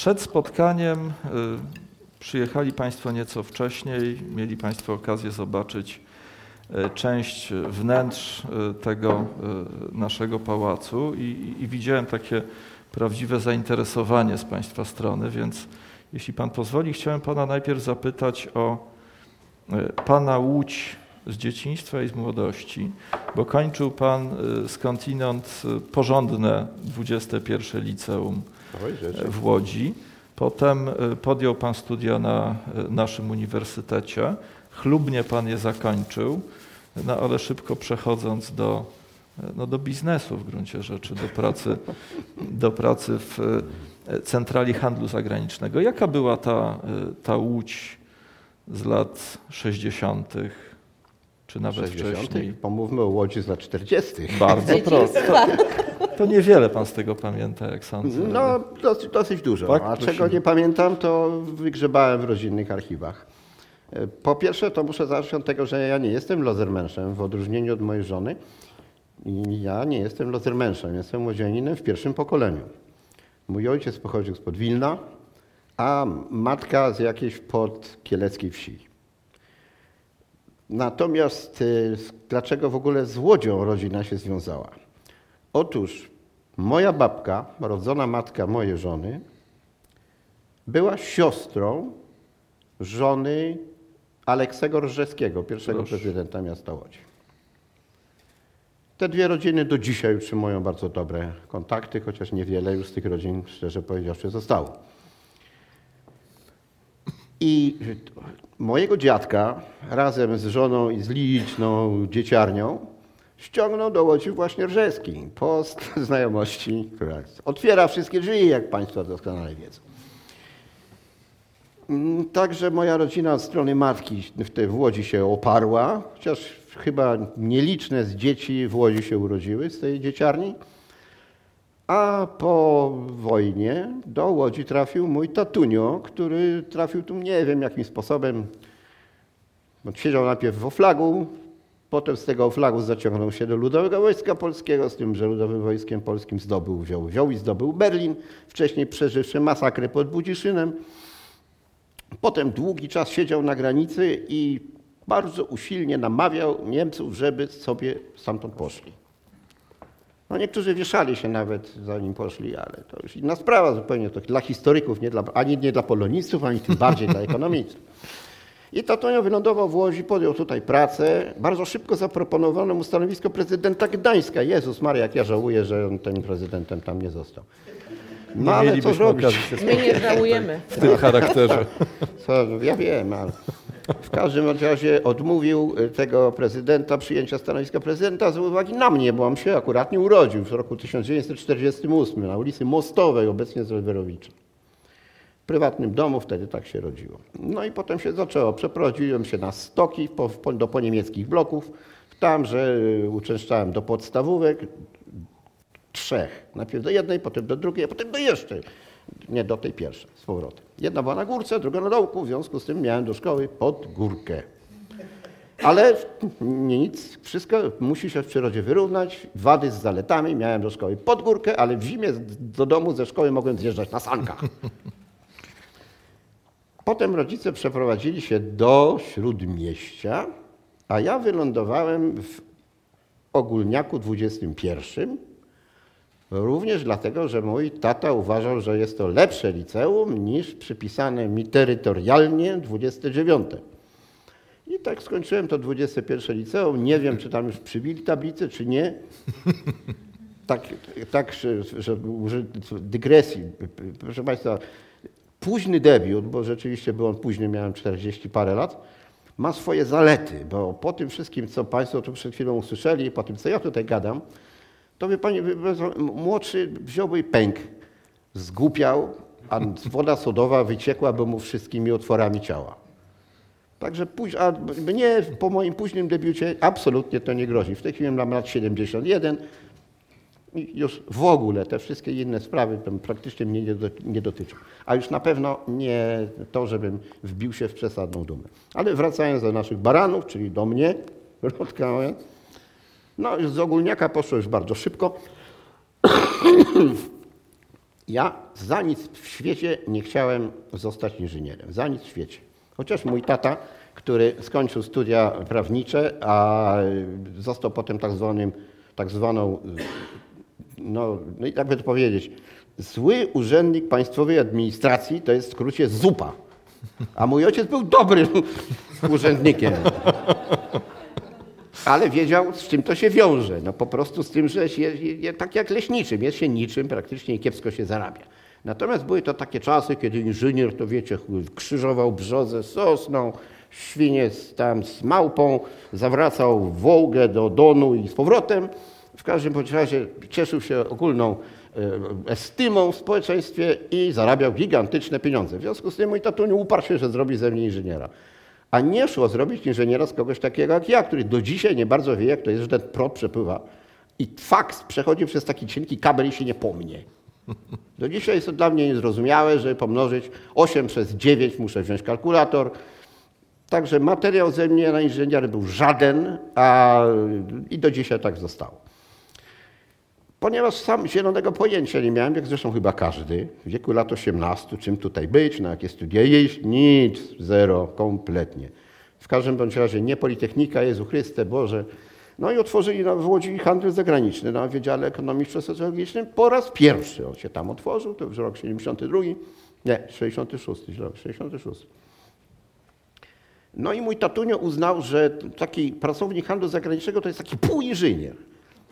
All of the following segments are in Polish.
Przed spotkaniem y, przyjechali Państwo nieco wcześniej, mieli Państwo okazję zobaczyć y, część wnętrz y, tego naszego pałacu i, i widziałem takie prawdziwe zainteresowanie z Państwa strony, więc jeśli Pan pozwoli, chciałem Pana najpierw zapytać o Pana łódź z dzieciństwa i z młodości, bo kończył Pan skądinąd porządne 21 liceum w Łodzi. Potem e, podjął Pan studia na e, naszym uniwersytecie. Chlubnie Pan je zakończył, no ale szybko przechodząc do, e, no do biznesu w gruncie rzeczy, do pracy, do pracy w centrali handlu zagranicznego. Jaka była ta, ta łódź z lat 60., czy nawet 60. wcześniej? Pomówmy o Łodzi z lat 40. Bardzo prosto. To niewiele pan z tego pamięta, jak sądzę. No, dosyć, dosyć dużo. Tak? A czego nie pamiętam, to wygrzebałem w rodzinnych archiwach. E, po pierwsze, to muszę zacząć od tego, że ja nie jestem lozermenszem, w odróżnieniu od mojej żony. Ja nie jestem lozermenszem, jestem młodzianinem w pierwszym pokoleniu. Mój ojciec pochodził spod Wilna, a matka z jakiejś podkieleckiej wsi. Natomiast e, dlaczego w ogóle z Łodzią rodzina się związała? Otóż moja babka, rodzona matka mojej żony, była siostrą żony Aleksego Różewskiego, pierwszego Proszę. prezydenta miasta Łodzi. Te dwie rodziny do dzisiaj utrzymują bardzo dobre kontakty, chociaż niewiele już z tych rodzin, szczerze powiedziawszy, zostało. I mojego dziadka razem z żoną i z liczną dzieciarnią ściągnął do Łodzi właśnie Rzeski. Post znajomości, która otwiera wszystkie drzwi, jak Państwo doskonale wiedzą. Mm, także moja rodzina od strony matki w Łodzi się oparła, chociaż chyba nieliczne z dzieci w Łodzi się urodziły z tej dzieciarni. A po wojnie do Łodzi trafił mój tatunio, który trafił tu nie wiem jakim sposobem. Siedział najpierw w Oflagu, Potem z tego flagu zaciągnął się do Ludowego Wojska Polskiego, z tym, że Ludowym Wojskiem Polskim zdobył, wziął, wziął i zdobył Berlin, wcześniej przeżywszy masakrę pod Budziszynem. Potem długi czas siedział na granicy i bardzo usilnie namawiał Niemców, żeby sobie stamtąd poszli. No niektórzy wieszali się nawet zanim poszli, ale to już inna sprawa zupełnie to dla historyków, nie dla, ani nie dla polonistów, ani tym bardziej dla ekonomistów. I Tatonio wylądował w Łodzi, podjął tutaj pracę. Bardzo szybko zaproponowano mu stanowisko prezydenta Gdańska. Jezus Maria, jak ja żałuję, że on tym prezydentem tam nie został. No ale co zrobić? My nie żałujemy. W tym charakterze. Co, ja wiem, ale w każdym razie odmówił tego prezydenta przyjęcia stanowiska prezydenta z uwagi na mnie, bo on się akurat nie urodził w roku 1948 na ulicy Mostowej, obecnie z Lewerowicza prywatnym domu, wtedy tak się rodziło. No i potem się zaczęło. Przeprowadziłem się na stoki po, po, do poniemieckich bloków. Tam, że y, uczęszczałem do podstawówek, trzech. Najpierw do jednej, potem do drugiej, a potem do jeszcze. Nie do tej pierwszej, z powrotem. Jedna była na górce, druga na dołku, w związku z tym miałem do szkoły pod górkę. Ale nic, wszystko musi się w przyrodzie wyrównać. Wady z zaletami. Miałem do szkoły pod górkę, ale w zimie do domu ze szkoły mogłem zjeżdżać na sankach. Potem rodzice przeprowadzili się do Śródmieścia, a ja wylądowałem w Ogólniaku 21. Również dlatego, że mój tata uważał, że jest to lepsze liceum niż przypisane mi terytorialnie 29. I tak skończyłem to 21 liceum. Nie wiem, czy tam już przybili tablicę, czy nie. Tak, tak że, że dygresji. Proszę Państwa, późny debiut, bo rzeczywiście był on późny, miałem 40 parę lat, ma swoje zalety, bo po tym wszystkim, co Państwo tu przed chwilą usłyszeli, po tym, co ja tutaj gadam, to wie Pani, młodszy wziąłby pęk, zgłupiał, a woda sodowa wyciekłaby mu wszystkimi otworami ciała. Także póź, a mnie po moim późnym debiucie absolutnie to nie grozi. W tej chwili mam lat 71, już w ogóle te wszystkie inne sprawy praktycznie mnie nie, do, nie, dotyczą. A już na pewno nie to, żebym wbił się w przesadną dumę. Ale wracając do naszych baranów, czyli do mnie, Rodka no z ogólniaka poszło już bardzo szybko. Ja za nic w świecie nie chciałem zostać inżynierem. Za nic w świecie. Chociaż mój tata, który skończył studia prawnicze, a został potem tak zwanym, tak zwaną, no, no i jakby to powiedzieć, zły urzędnik państwowej administracji, to jest w skrócie zupa. A mój ojciec był dobrym urzędnikiem. Ale wiedział, z czym to się wiąże. No po prostu z tym, że się, tak jak leśniczym, jest się niczym, praktycznie kiepsko się zarabia. Natomiast były to takie czasy, kiedy inżynier, to wiecie, krzyżował brzozę z sosną, świnie tam z małpą, zawracał Wołgę do Donu i z powrotem. W każdym bądź razie cieszył się ogólną e, estymą w społeczeństwie i zarabiał gigantyczne pieniądze. W związku z tym mój tatuń uparł się, że zrobi ze mnie inżyniera. A nie szło zrobić inżyniera z kogoś takiego jak ja, który do dzisiaj nie bardzo wie, jak to jest, że ten prąd przepływa. I faks przechodzi przez taki cienki kabel i się nie pomnie. Do dzisiaj jest to dla mnie niezrozumiałe, że pomnożyć 8 przez 9 muszę wziąć kalkulator. Także materiał ze mnie na inżyniera był żaden, a i do dzisiaj tak zostało. Ponieważ sam zielonego pojęcia nie miałem, jak zresztą chyba każdy, w wieku lat 18, czym tutaj być, na jakie studia iść, nic, zero, kompletnie. W każdym bądź razie nie Politechnika, Jezu Chryste, Boże. No i otworzyli w Łodzi handel zagraniczny na Wydziale Ekonomiczno-Socjologicznym po raz pierwszy. On się tam otworzył, to już rok 72, nie, 66, rok 66. No i mój tatunio uznał, że taki pracownik handlu zagranicznego to jest taki półinżynier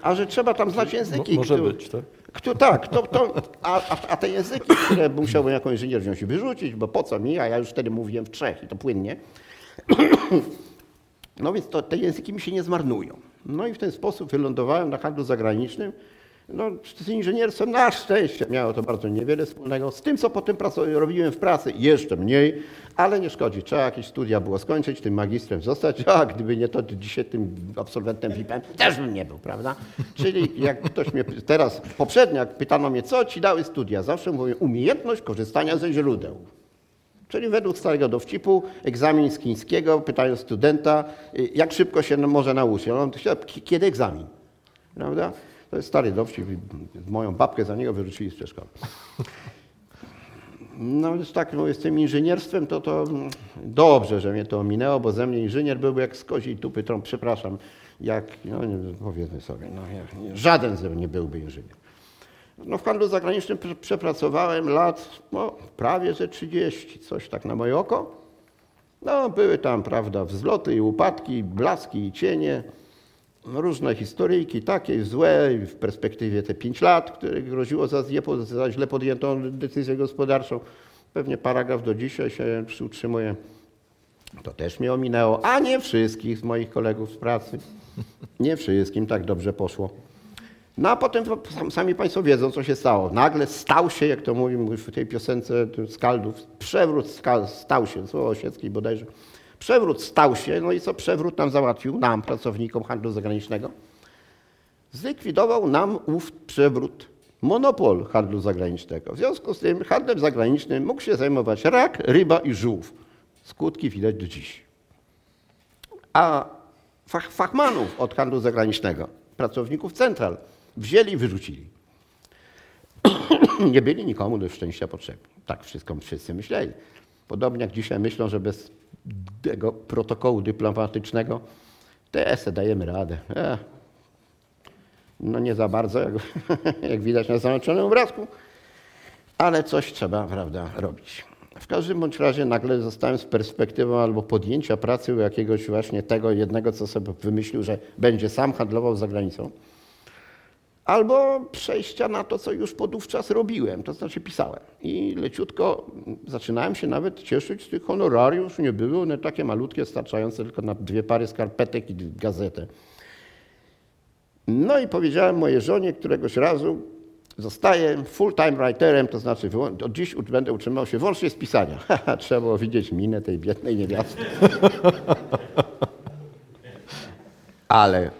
a że trzeba tam znać języki. Mo, może które, być, tak? Kto, tak, to, to, a, a, te języki, które musiałbym jako inżynier wziąć i wyrzucić, bo po co mi, a ja już wtedy mówiłem w trzech i to płynnie. No więc to, te języki mi się nie zmarnują. No i w ten sposób wylądowałem na handlu zagranicznym. No, z inżynierstwem na szczęście miało to bardzo niewiele wspólnego. Z tym, co potem robiłem w pracy, jeszcze mniej, ale nie szkodzi. Trzeba jakieś studia było skończyć, tym magistrem zostać. A gdyby nie to, to dzisiaj tym absolwentem VIP-em też bym nie był, prawda? Czyli jak ktoś mnie teraz, poprzednio, jak pytano mnie, co ci dały studia, zawsze mówię, umiejętność korzystania ze źródeł. Czyli według starego dowcipu, egzamin z chińskiego, pytają studenta, jak szybko się może nauczyć. On kiedy egzamin? Prawda? To jest stary dowcip. Moją babkę za niego wyrzucili z przedszkola. No więc tak, no, z tym inżynierstwem to, to dobrze, że mnie to ominęło, bo ze mnie inżynier byłby jak z koziej tupy trąb, przepraszam, jak, no nie, powiedzmy sobie, no, żaden ze mnie byłby inżynier. No w handlu zagranicznym przepracowałem lat no, prawie ze 30, coś tak na moje oko. No były tam, prawda, wzloty i upadki, blaski i cienie różne historyjki, takie i złe, w perspektywie te pięć lat, które groziło za, za źle podjętą decyzję gospodarczą. Pewnie paragraf do dzisiaj się utrzymuje. To też mnie ominęło, a nie wszystkich z moich kolegów z pracy. Nie wszystkim tak dobrze poszło. No a potem sami Państwo wiedzą, co się stało. Nagle stał się, jak to mówimy w tej piosence Skaldów, przewrót stał się, słowo osieckiej bodajże, Przewrót stał się, no i co przewrót nam załatwił, nam, pracownikom handlu zagranicznego? Zlikwidował nam ów przewrót monopol handlu zagranicznego. W związku z tym handlem zagranicznym mógł się zajmować rak, ryba i żółw. Skutki widać do dziś. A fach, fachmanów od handlu zagranicznego, pracowników central, wzięli i wyrzucili. Nie byli nikomu do szczęścia potrzebni. Tak wszystko wszyscy myśleli. Podobnie jak dzisiaj myślą, że bez tego protokołu dyplomatycznego TS dajemy radę. E, no nie za bardzo, jak, jak widać na załączonym obrazku, ale coś trzeba, prawda, robić. W każdym bądź razie nagle zostałem z perspektywą albo podjęcia pracy u jakiegoś właśnie tego jednego, co sobie wymyślił, że będzie sam handlował za granicą albo przejścia na to, co już podówczas robiłem, to znaczy pisałem. I leciutko zaczynałem się nawet cieszyć z tych honorariusz. Nie były one takie malutkie, starczające tylko na dwie pary skarpetek i gazetę. No i powiedziałem mojej żonie któregoś razu, zostaję full-time writerem, to znaczy od dziś będę utrzymał się wyłącznie z pisania. Trzeba było widzieć minę tej biednej niewiasty. Ale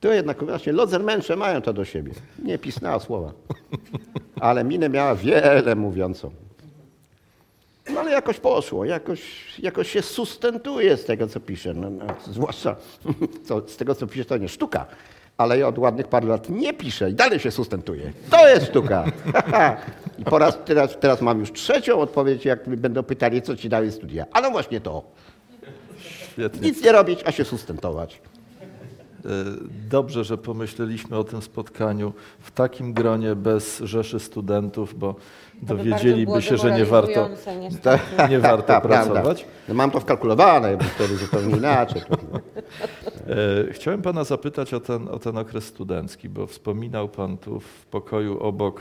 to jednak właśnie lodzermensze mają to do siebie. Nie pisnęła słowa. Ale minę miała wiele mówiącą. No ale jakoś poszło, jakoś, jakoś się sustentuje z tego, co pisze. No, no, zwłaszcza co, z tego, co pisze, to nie sztuka, ale ja od ładnych paru lat nie piszę i dalej się sustentuję. To jest sztuka. I po raz, teraz, teraz mam już trzecią odpowiedź, jak będą pytali, co ci dały studia. Ale właśnie to. Świetnie. Nic nie robić, a się sustentować. E, Dobrze, że pomyśleliśmy o tym spotkaniu w takim gronie bez rzeszy studentów, bo dowiedzieliby się, że nie warto, niestety. nie warto Tak, prawda. pracować. No mam to wkalkulowane, bo wtedy zupełnie inaczej. E, Chciałem pana zapytać o ten, o ten okres studencki, bo wspominał pan tu w pokoju obok,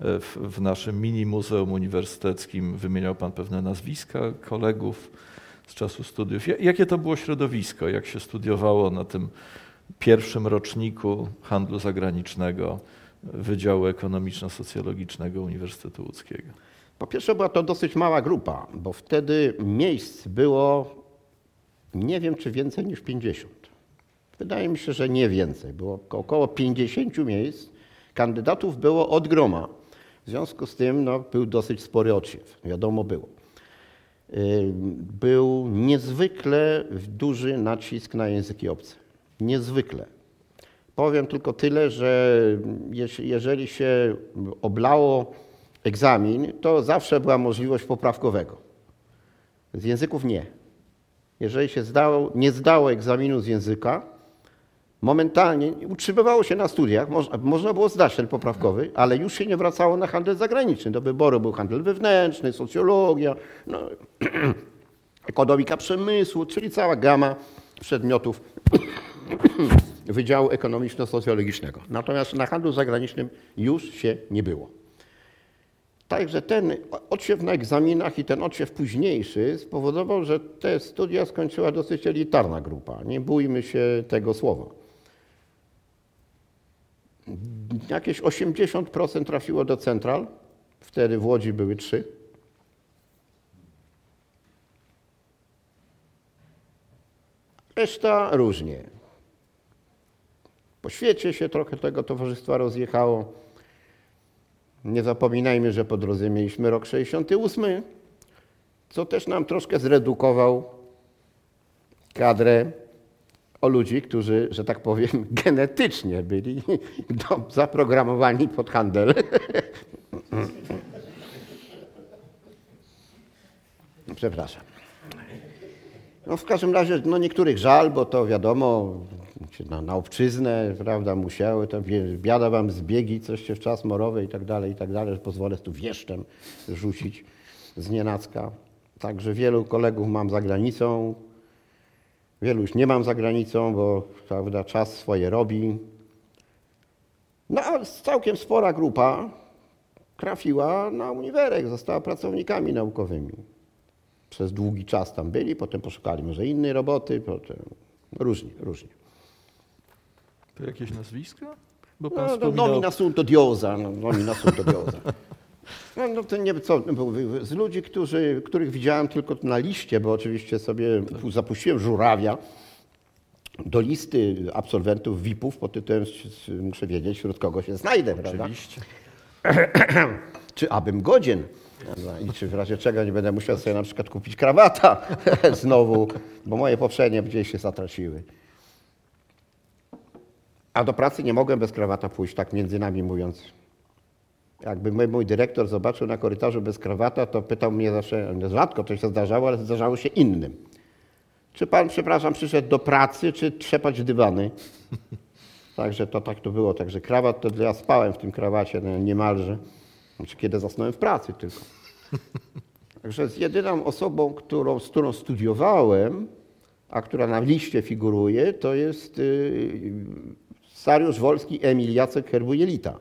e, w, w naszym mini muzeum uniwersyteckim, wymieniał pan pewne nazwiska kolegów z czasu studiów. Ja- Jakie to było środowisko? Jak się studiowało na tym pierwszym roczniku handlu zagranicznego Wydziału Ekonomiczno-Socjologicznego Uniwersytetu Łódzkiego? Po pierwsze była to dosyć mała grupa, bo wtedy miejsc było nie wiem czy więcej niż 50. Wydaje mi się, że nie więcej. Było około 50 miejsc. Kandydatów było od groma. W związku z tym no, był dosyć spory odsiew, wiadomo było. Był niezwykle duży nacisk na języki obce. Niezwykle. Powiem tylko tyle, że jeż- jeżeli się oblało egzamin, to zawsze była możliwość poprawkowego. Z języków nie. Jeżeli się zdało, nie zdało egzaminu z języka, momentalnie utrzymywało się na studiach, można, można było zdać ten poprawkowy, ale już się nie wracało na handel zagraniczny. Do wyboru był handel wewnętrzny, socjologia, no, ekonomika przemysłu, czyli cała gama przedmiotów Wydziału Ekonomiczno-Socjologicznego. Natomiast na handlu zagranicznym już się nie było. Także ten odsiew na egzaminach i ten odsiew późniejszy spowodował, że te studia skończyła dosyć elitarna grupa. Nie bójmy się tego słowa. Jakieś 80% trafiło do central, wtedy w Łodzi były trzy. Reszta różnie. Po świecie się trochę tego towarzystwa rozjechało. Nie zapominajmy, że po drodze mieliśmy rok 68, co też nam troszkę zredukował kadrę o ludzi, którzy, że tak powiem, genetycznie byli do, zaprogramowani pod handel. Przepraszam. No w każdym razie, no niektórych żal, bo to wiadomo, na, na obczyznę, prawda, musiały, tam biada wam zbiegi, coś się w czas morowy i tak dalej, i tak dalej, że pozwolę tu wieszczem rzucić z nienacka. Także wielu kolegów mam za granicą, wielu już nie mam za granicą, bo prawda, czas swoje robi. No a całkiem spora grupa trafiła na uniwerek, została pracownikami naukowymi przez długi czas tam byli, potem poszukali może innej roboty, potem różnie, różnie. To jakieś nazwiska? Bo pan No, no, wspominał... nomina sunt odiosa, no, nomina sunt odiosa. No, no to nie, co, no, z ludzi, którzy, których widziałem tylko na liście, bo oczywiście sobie zapuściłem żurawia do listy absolwentów VIP-ów pod tytułem, muszę wiedzieć, wśród kogo się znajdę, prawda? Oczywiście. czy abym godzien. Prawda? I czy w razie czego nie będę musiał sobie na przykład kupić krawata znowu, bo moje poprzednie gdzieś się zatraciły. A do pracy nie mogłem bez krawata pójść, tak między nami mówiąc. Jakby mój, mój dyrektor zobaczył na korytarzu bez krawata, to pytał mnie zawsze, rzadko to się zdarzało, ale zdarzało się innym. Czy pan, przepraszam, przyszedł do pracy, czy trzepać dywany? Także to tak to było. Także krawat to ja spałem w tym krawacie no, niemalże. Znaczy, kiedy zasnąłem w pracy tylko. Także z jedyną osobą, którą, z którą studiowałem, a która na liście figuruje, to jest yy, Sariusz Wolski Emil Jacek Herbujelita.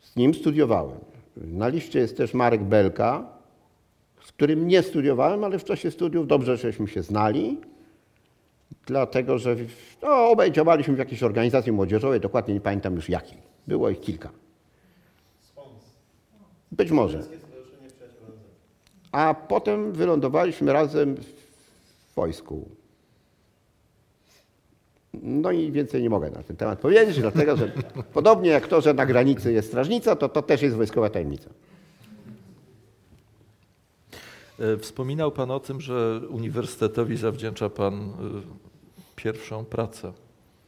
Z nim studiowałem. Na liście jest też Marek Belka, z którym nie studiowałem, ale w czasie studiów dobrze żeśmy się znali. Dlatego, że no, obaj działaliśmy w jakiejś organizacji młodzieżowej, dokładnie nie pamiętam już jakiej. Było ich kilka. Być może. A potem wylądowaliśmy razem w wojsku. No i więcej nie mogę na ten temat powiedzieć, dlatego że podobnie jak to, że na granicy jest strażnica, to to też jest wojskowa tajemnica. E, Wspominał Pan o tym, że uniwersytetowi zawdzięcza Pan e, pierwszą pracę.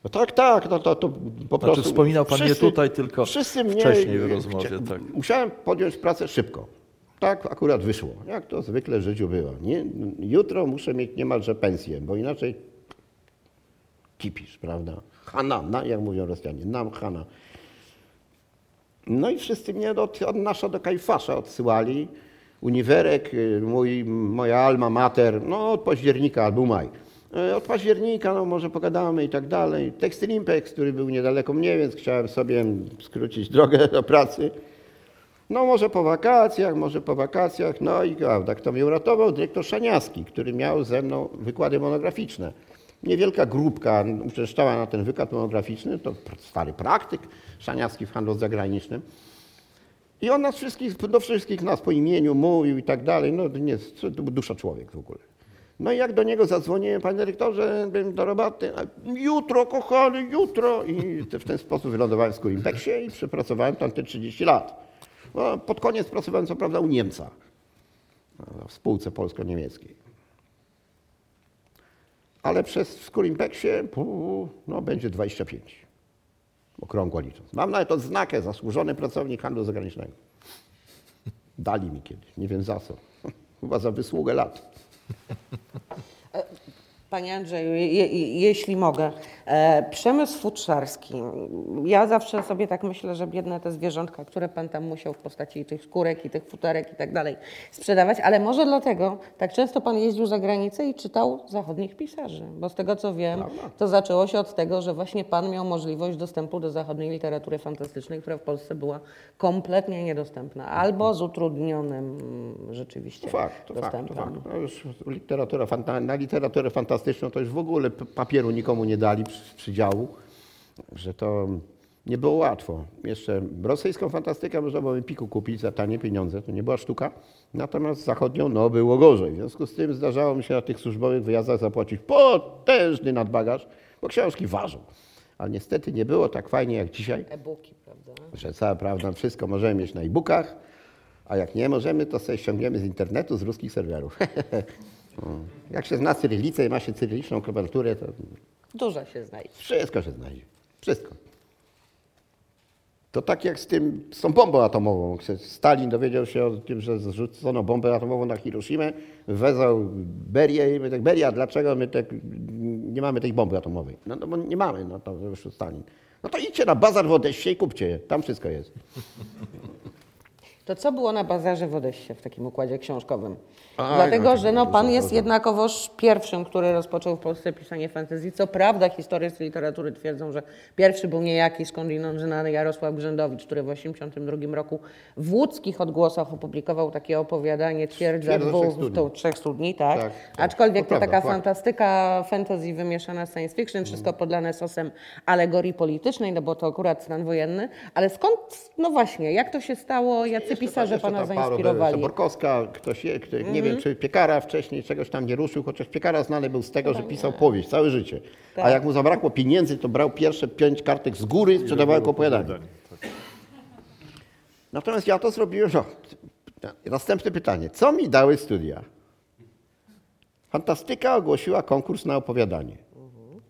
No tak, tak, no to, to po prostu... Znaczy wspominał pan nie tutaj, tylko wszyscy wcześniej w rozmowie, chcia- tak. Musiałem podjąć pracę szybko. Tak akurat wyszło, jak to zwykle w życiu bywa. Nie, jutro muszę mieć niemalże pensję, bo inaczej kipisz, prawda? Hana, na, jak mówią Rosjanie, nam Hana. No i wszyscy mnie od, od nasza do Kajfasza odsyłali. Uniwerek, y, mój, moja alma mater, no od października albo maj. E, Od października, no może pogadamy i tak dalej. Textil Impex, który był niedaleko mnie, więc chciałem sobie skrócić drogę do pracy. No może po wakacjach, może po wakacjach. No i prawda, kto mnie uratował? Dyrektor Szaniaski, który miał ze mną wykłady monograficzne. Niewielka grupka uczęszczała na ten wykład monograficzny, to stary praktyk Szaniaski w handlu zagranicznym. I on nas wszystkich, do wszystkich nas po imieniu mówił i tak dalej. No nie, to był dusza człowiek w ogóle. No i jak do niego zadzwoniłem, panie dyrektorze, do roboty, jutro, kochany, jutro. I w ten sposób wylądowałem w Skurimpeksie i przepracowałem tam te 30 lat. No, pod koniec pracowałem co prawda u Niemca, w spółce polsko-niemieckiej. Ale przez Skurimpeksie no, będzie 25, okrągło licząc. Mam nawet odznakę zasłużony pracownik handlu zagranicznego. Dali mi kiedyś, nie wiem za co. Chyba za wysługę lat. Panie Andrzeju, je, je, jeśli mogę, e, przemysł futrzarski. Ja zawsze sobie tak myślę, że biedne te zwierzątka, które pan tam musiał w postaci tych skórek i tych futerek i tak dalej sprzedawać, ale może dlatego tak często pan jeździł za granicę i czytał zachodnich pisarzy, bo z tego co wiem, to zaczęło się od tego, że właśnie pan miał możliwość dostępu do zachodniej literatury fantastycznej, która w Polsce była kompletnie niedostępna, albo z utrudnionym rzeczywiście To fakt, to fakt, to dostępem. fakt. No już literatura, fanta- na literaturę fantastyczną to już w ogóle papieru nikomu nie dali przy- przydziału, że to nie było łatwo. Jeszcze rosyjską fantastykę można było w Empiku kupić za tanie pieniądze, to nie była sztuka. Natomiast zachodnią, no było gorzej. W związku z tym zdarzało mi się na tych służbowych wyjazdach zapłacić potężny nadbagaż, bo książki ważą. Ale niestety nie było tak fajnie jak dzisiaj E-booki, prawda? że cała prawda, wszystko możemy mieć na e-bookach, a jak nie możemy, to sobie ściągniemy z internetu, z ruskich serwerów. O. jak się zna cyrylicę i ma się cyryliczną klawiaturę, to Dużo się znajdzie. wszystko się znajdzie. Wszystko. To tak jak z, tym, z tą bombą atomową. Stalin dowiedział się o tym, że zrzucono bombę atomową na Hiroshimę, wezwał Berię i my tak, Beria, dlaczego my tak nie mamy tej bomby atomowej? No, no bo nie mamy, no to wyszło Stalin. No to idźcie na bazar w Odessie i kupcie je, tam wszystko jest. To co było na bazarze w Odessie w takim układzie książkowym? A, Dlatego, że no, pan jest jednakowoż pierwszym, który rozpoczął w Polsce pisanie fantazji. Co prawda historycy literatury twierdzą, że pierwszy był niejaki skądinąd znany Jarosław Grzędowicz, który w 1982 roku w łódzkich odgłosach opublikował takie opowiadanie Twierdza dwóch, trzech studni. trzech studni, tak? Tak, tak. Aczkolwiek To to, prawda, taka fakt. fantastyka fantasy wymieszana z science fiction, wszystko podlane sosem alegorii politycznej, no bo to akurat stan wojenny. Ale skąd, no właśnie, jak to się stało, jacy pisarze pana zainspirowali? Mhm. Borkowska, ktoś, je- kto, nie wiem, czy Piekara wcześniej czegoś tam nie ruszył, chociaż Piekara znany był z tego, że pisał powieść całe życie. A Tak. jak mu zabrakło pieniędzy, to brał pierwsze pięć kartek z góry, sprzedawał jako opowiadanie. Natomiast ja to zrobiłem, no, następne pytanie. Co mi dały studia? Fantastyka ogłosiła konkurs na opowiadanie.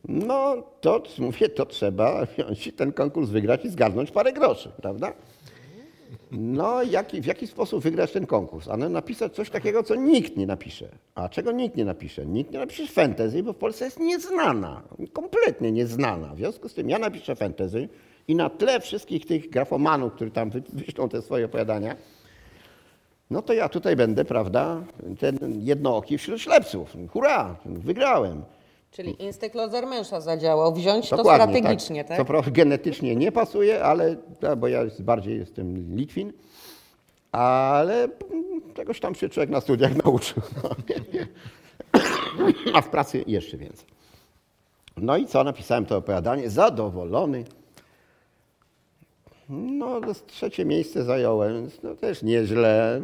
No, to mówię, to trzeba wziąć ten konkurs wygrać i zgarnąć parę groszy, prawda? No, jaki, w jaki sposób wygrać ten konkurs? Ale napisać coś takiego, co nikt nie napisze. A czego nikt nie napisze? Nikt nie napisze fantasy, bo w Polsce jest nieznana. Kompletnie nieznana. W związku z tym ja napiszę fantasy i na tle wszystkich tych grafomanów, którzy tam wy- wyślą te swoje opowiadania, no to ja tutaj będę, prawda, ten jednooki wśród ślepców. Hurra, wygrałem. Czyli instynkt Lozermensza zadziałał. Wziąć to Dokładnie, strategicznie, tak? Co prawda genetycznie nie pasuje, ale, a, bo ja bardziej jestem Litwin, ale mm, czegoś tam się człowiek na studiach nauczył. No, A w pracy jeszcze więcej. No i co, napisałem to opowiadanie, zadowolony. No, trzecie miejsce zająłem, no też nieźle.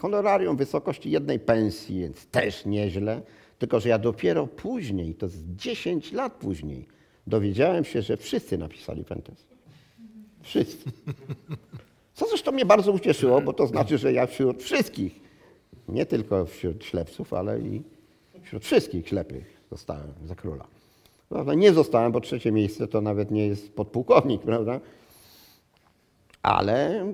Honorarium w wysokości jednej pensji, więc też nieźle. Tylko, że ja dopiero później, to z 10 lat później, dowiedziałem się, że wszyscy napisali fantasy. Wszyscy. Co zresztą mnie bardzo ucieszyło, bo to znaczy, że ja wśród wszystkich, nie tylko wśród ślepców, ale i wśród wszystkich ślepych zostałem za króla. Prawda? Nie zostałem, bo trzecie miejsce to nawet nie jest podpułkownik, prawda? Ale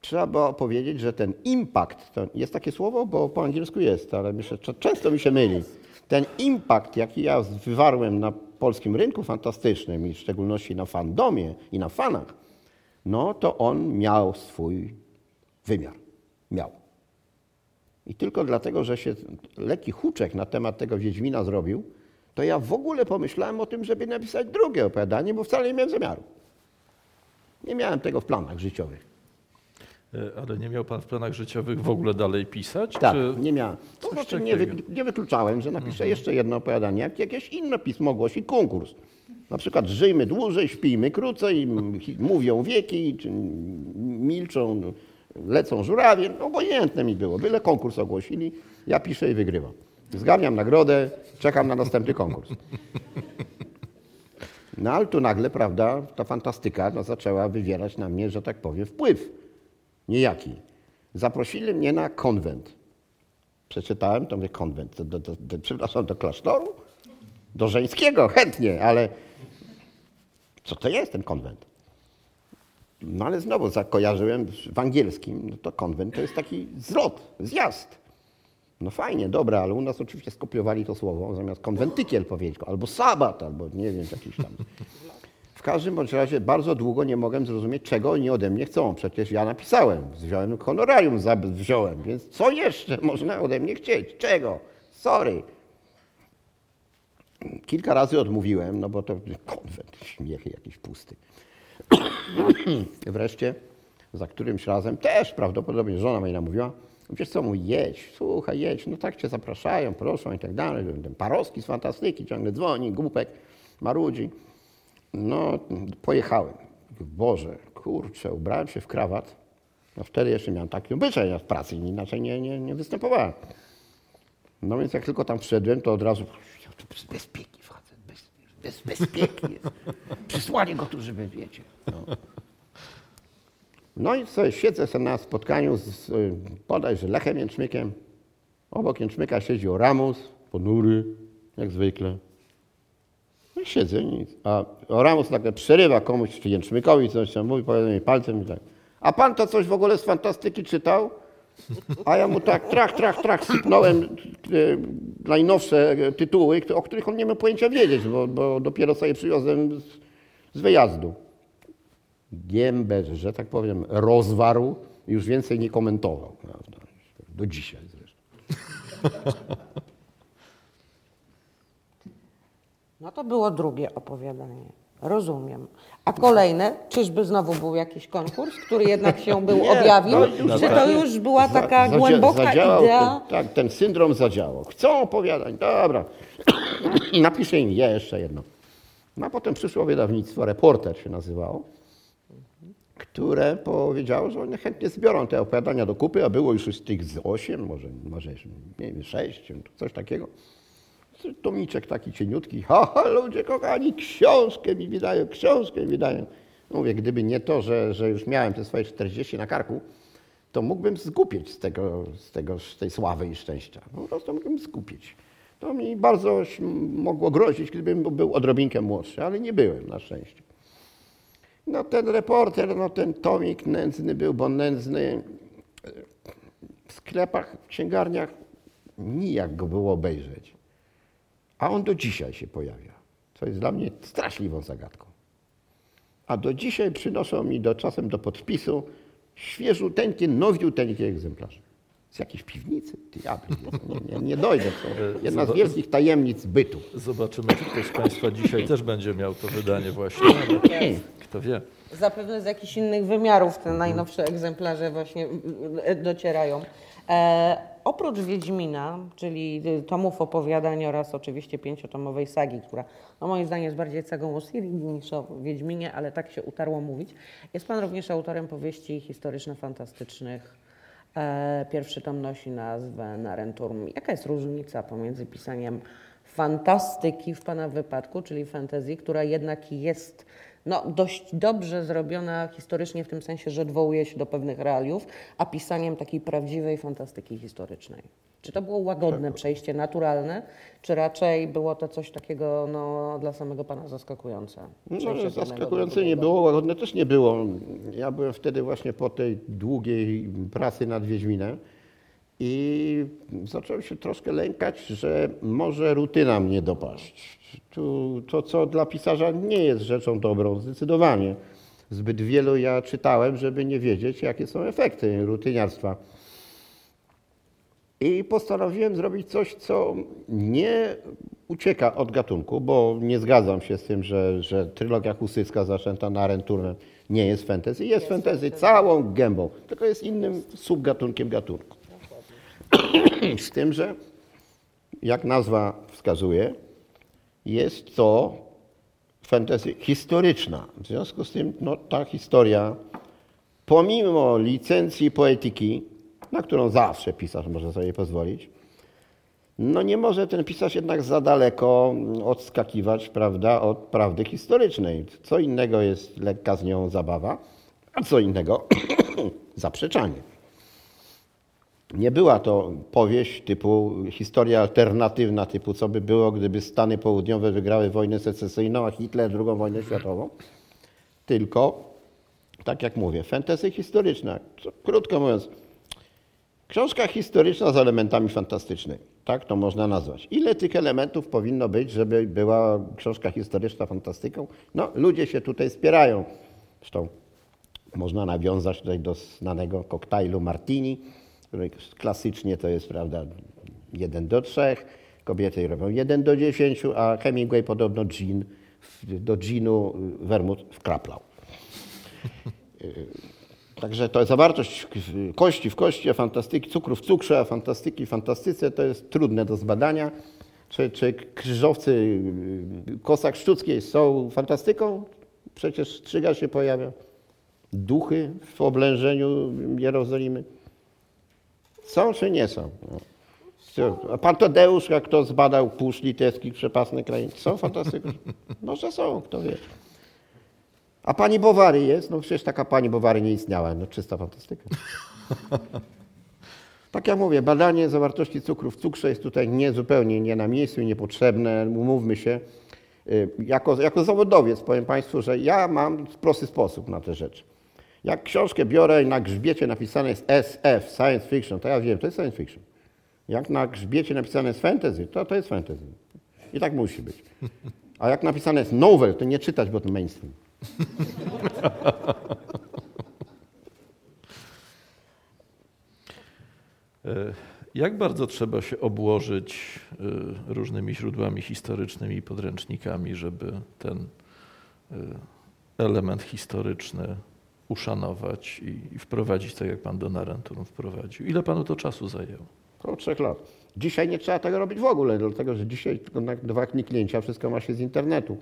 trzeba powiedzieć, że ten impact, to jest takie słowo, bo po angielsku jest, ale myślę, często mi się myli. Ten impact, jaki ja wywarłem na polskim rynku fantastycznym i w szczególności na fandomie i na fanach, no to on miał swój wymiar. Miał. I tylko dlatego, że się lekki huczek na temat tego Wiedźmina zrobił, to ja w ogóle pomyślałem o tym, żeby napisać drugie opowiadanie, bo wcale nie miałem zamiaru. Nie miałem tego w planach życiowych. E, Ale nie miał pan w planach życiowych w ogóle dalej pisać? Tak, Czy... nie miałem. To znaczy nie, wy, nie wykluczałem, że napiszę jeszcze jedno opowiadanie, jak jakieś inne pismo ogłosi konkurs. Na przykład żyjmy dłużej, śpijmy krócej, mówią wieki, czy milczą, lecą żurawie. No, obojętne mi było, byle konkurs ogłosili, ja piszę i wygrywam. Zgarniam nagrodę, czekam na następny konkurs. No ale tu nagle, prawda, ta fantastyka no, zaczęła wywierać na mnie, że tak powiem, wpływ niejaki. Zaprosili mnie na konwent. Przeczytałem, to mówię, konwent, do, do, do, przepraszam, do klasztoru? Do żeńskiego, chętnie, ale co to jest ten konwent? No ale znowu zakojarzyłem w angielskim, no to konwent to jest taki zlot, zjazd. No fajnie, dobra, ale u nas oczywiście skopiowali to słowo, zamiast konwentykiel powiedzieć, albo sabat, albo nie wiem, jakiś tam. W każdym bądź razie bardzo długo nie mogłem zrozumieć, czego oni ode mnie chcą. Przecież ja napisałem, wziąłem honorarium, za- wziąłem, więc co jeszcze można ode mnie chcieć? Czego? Sorry. Kilka razy odmówiłem, no bo to konwent, śmiechy jakiś pusty. Wreszcie za którymś razem też prawdopodobnie żona moja namówiła, wiesz co, mój jedź, słuchaj, jedź, no tak cię zapraszają, proszą i tak dalej. Ten Parowski z fantastyki ciągle dzwoni, głupek, marudzi. No, pojechałem. Boże, kurczę, ubrałem się w krawat. No wtedy jeszcze miałem taki obyczaj w pracy, inaczej nie, nie, nie występowałem. No więc jak tylko tam wszedłem, to od razu ja tu bez bezpieki wchodzę, bez, bez bezpieki jest. Przysłali go tu, żeby wiecie. No. No i sobie siedzę sobie na spotkaniu z bodajże Lechem Jęczmykiem. Obok Jęczmyka siedzi Oramus, ponury, jak zwykle. No siedzę, nic. A Oramus nagle przerywa komuś, czy Jęczmykowi coś tam mówi, powiada mi palcem i tak. A pan to coś w ogóle z fantastyki czytał? A ja mu tak trach, trach, trach sypnąłem e, najnowsze e, tytuły, o których on nie miał pojęcia wiedzieć, bo, bo dopiero sobie przywiozłem z, z wyjazdu. Gębę, że tak powiem, rozwarł i już więcej nie komentował. Prawda? Do dzisiaj zresztą. No to było drugie opowiadanie. Rozumiem. A kolejne, czyżby znowu był jakiś konkurs, który jednak się był Nie, objawił? no już Czy to tak. już była taka zadzia- głęboka zadziałał idea? Ten, tak, ten syndrom zadziałał. Chcą opowiadać, dobra. Napiszę im jeszcze jedno. No a potem przyszło wydawnictwo, Reporter się nazywało, które powiedziało, że oni chętnie zbiorą te opowiadania do kupy, a było już z tych z osiem, może, może nie wiem, sześć, coś takiego. Tomiczek taki cieniutki. Ha, ha, ludzie kochani, książkę mi wydają, książkę mi wydają. Mówię, gdyby nie to, że, że już miałem te swoje 40 na karku, to mógłbym zgupieć z, tego, z, tego, z tej sławy i szczęścia. Po prostu mógłbym zgupić. To mi bardzo mogło grozić, gdybym był odrobinkę młodszy, ale nie byłem na szczęście. No ten reporter, no ten tomik nędzny był, bo nędzny w sklepach, w księgarniach nijak go było obejrzeć. A on do dzisiaj się pojawia, co jest dla mnie straszliwą zagadką. A do dzisiaj przynoszą mi do, czasem do podpisu świeżuteńkie, nowiuteńkie egzemplarze. Z jakiejś piwnicy? Diabli, nie, nie, nie dojdę. To jedna z wielkich tajemnic bytu. Zobaczymy, czy ktoś z Państwa dzisiaj też będzie miał to wydanie właśnie. Kto wie. Zapewne z jakichś innych wymiarów te najnowsze egzemplarze właśnie docierają. E, oprócz Wiedźmina, czyli y, tomów opowiadań oraz oczywiście pięciotomowej sagi, która no moim zdaniem jest bardziej sagą o niż o Wiedźminie, ale tak się utarło mówić, jest Pan również autorem powieści historyczno-fantastycznych. E, pierwszy tom nosi nazwę Narenturm. Jaka jest różnica pomiędzy pisaniem fantastyki w Pana wypadku, czyli fantazji, która jednak jest no, dość dobrze zrobiona historycznie w tym sensie, że odwołuje się do pewnych realiów, a pisaniem takiej prawdziwej fantastyki historycznej. Czy to było łagodne przejście, naturalne, czy raczej było to coś takiego no, dla samego Pana zaskakujące? No, zaskakujące nie było, łagodne też nie było. Ja byłem wtedy właśnie po tej długiej pracy nad Wiedźminem i zacząłem się troszkę lękać, że może rutyna mnie dopaść. Tu, to, co dla pisarza nie jest rzeczą dobrą, zdecydowanie. Zbyt wielu ja czytałem, żeby nie wiedzieć, jakie są efekty rutyniarstwa. I postanowiłem zrobić coś, co nie ucieka od gatunku, bo nie zgadzam się z tym, że, że trylogia husycka zaczęta na Arenturnem nie jest fantasy. Jest, fantasy całą gębą, tylko jest innym subgatunkiem gatunku. z tym, że jak nazwa wskazuje, jest to fantasy historyczna. W związku z tym no, ta historia, pomimo licencji poetyki, na którą zawsze pisarz może sobie pozwolić, no nie może ten pisarz jednak za daleko odskakiwać prawda, od prawdy historycznej. Co innego jest lekka z nią zabawa, a co innego zaprzeczanie. Nie była to powieść typu historia alternatywna, typu co by było, gdyby Stany Południowe wygrały wojnę secesyjną, a Hitler drugą wojnę światową. Tylko, tak jak mówię, fantasy historyczna. Krótko mówiąc, książka historyczna z elementami fantastycznymi. Tak to można nazwać. Ile tych elementów powinno być, żeby była książka historyczna fantastyką? No, ludzie się tutaj spierają. Zresztą można nawiązać tutaj do znanego koktajlu martini, klasycznie to jest, prawda, 1 do 3, kobiety robią 1 do 10, a Hemingway podobno gin, do ginu wermut wkraplał. Także to zawartość kości w kości, a fantastyki, cukru w cukrze, a fantastyki w fantastyce to jest trudne do zbadania. Czy, czy krzyżowcy Kosak Szczuckiej są fantastyką? Przecież strzyga się pojawia. Duchy w oblężeniu Jerozolimy. Są czy nie są? No. Co, A pan Tadeusz, jak kto zbadał puszcz litewskich, przepasne krainy, są fantastyką? Może są, kto wie. A pani Bowary jest? No przecież taka pani Bowary nie istniała, no czysta fantastyka. Tak jak mówię, badanie zawartości cukru w cukrze jest tutaj nie, zupełnie nie na miejscu i niepotrzebne, umówmy się. Y, Jako, jako zawodowiec powiem Państwu, że ja mam prosty sposób na te rzeczy. Jak książkę biorę i na grzbiecie napisane jest SF, science fiction, to ja wiem, to jest science fiction. Jak na grzbiecie napisane jest fantasy, to to jest fantasy. I tak musi być. A jak napisane jest novel, to nie czytać, bo to mainstream. Jak bardzo trzeba się obłożyć e, różnymi źródłami historycznymi i podręcznikami, żeby ten e, element historyczny uszanować i, wprowadzić tak, jak pan Donarenturm wprowadził? Ile panu to czasu zajęło? Około trzech lat. Dzisiaj nie trzeba tego robić w ogóle, dlatego że dzisiaj tylko na dwa kliknięcia wszystko ma się z internetu.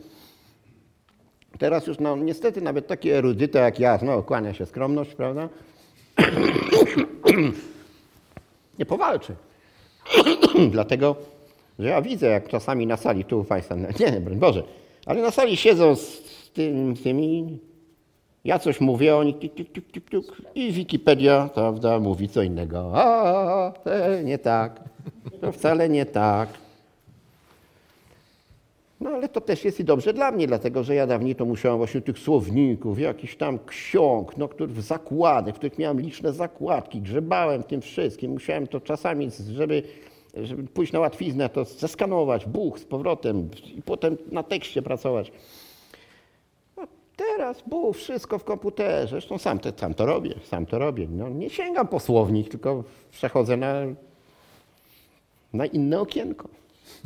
Teraz już no, niestety nawet takie erudyty jak ja, no kłania się skromność, prawda? nie powalczy. Dlatego, że ja widzę, jak czasami na sali, tu Państwa, nie, broń Boże, ale na sali siedzą z, z tym, tymi, ja coś mówię, oni tuk, tuk, tuk, tuk, tuk, i Wikipedia, prawda, mówi co innego. A, e, nie tak, to wcale nie tak. No ale to też jest i dobrze dla mnie, dlatego że ja dawniej to musiałem właśnie tych słowników, jakichś tam ksiąg, no, których w w których miałem liczne zakładki, grzebałem tym wszystkim. Musiałem to czasami, żeby, żeby pójść na łatwiznę, to zeskanować, buch z powrotem i potem na tekście pracować. Teraz buch, wszystko w komputerze. Zresztą sam, te, sam to robię, sam to robię. No, nie sięgam po słownik, tylko przechodzę na, na inne okienko.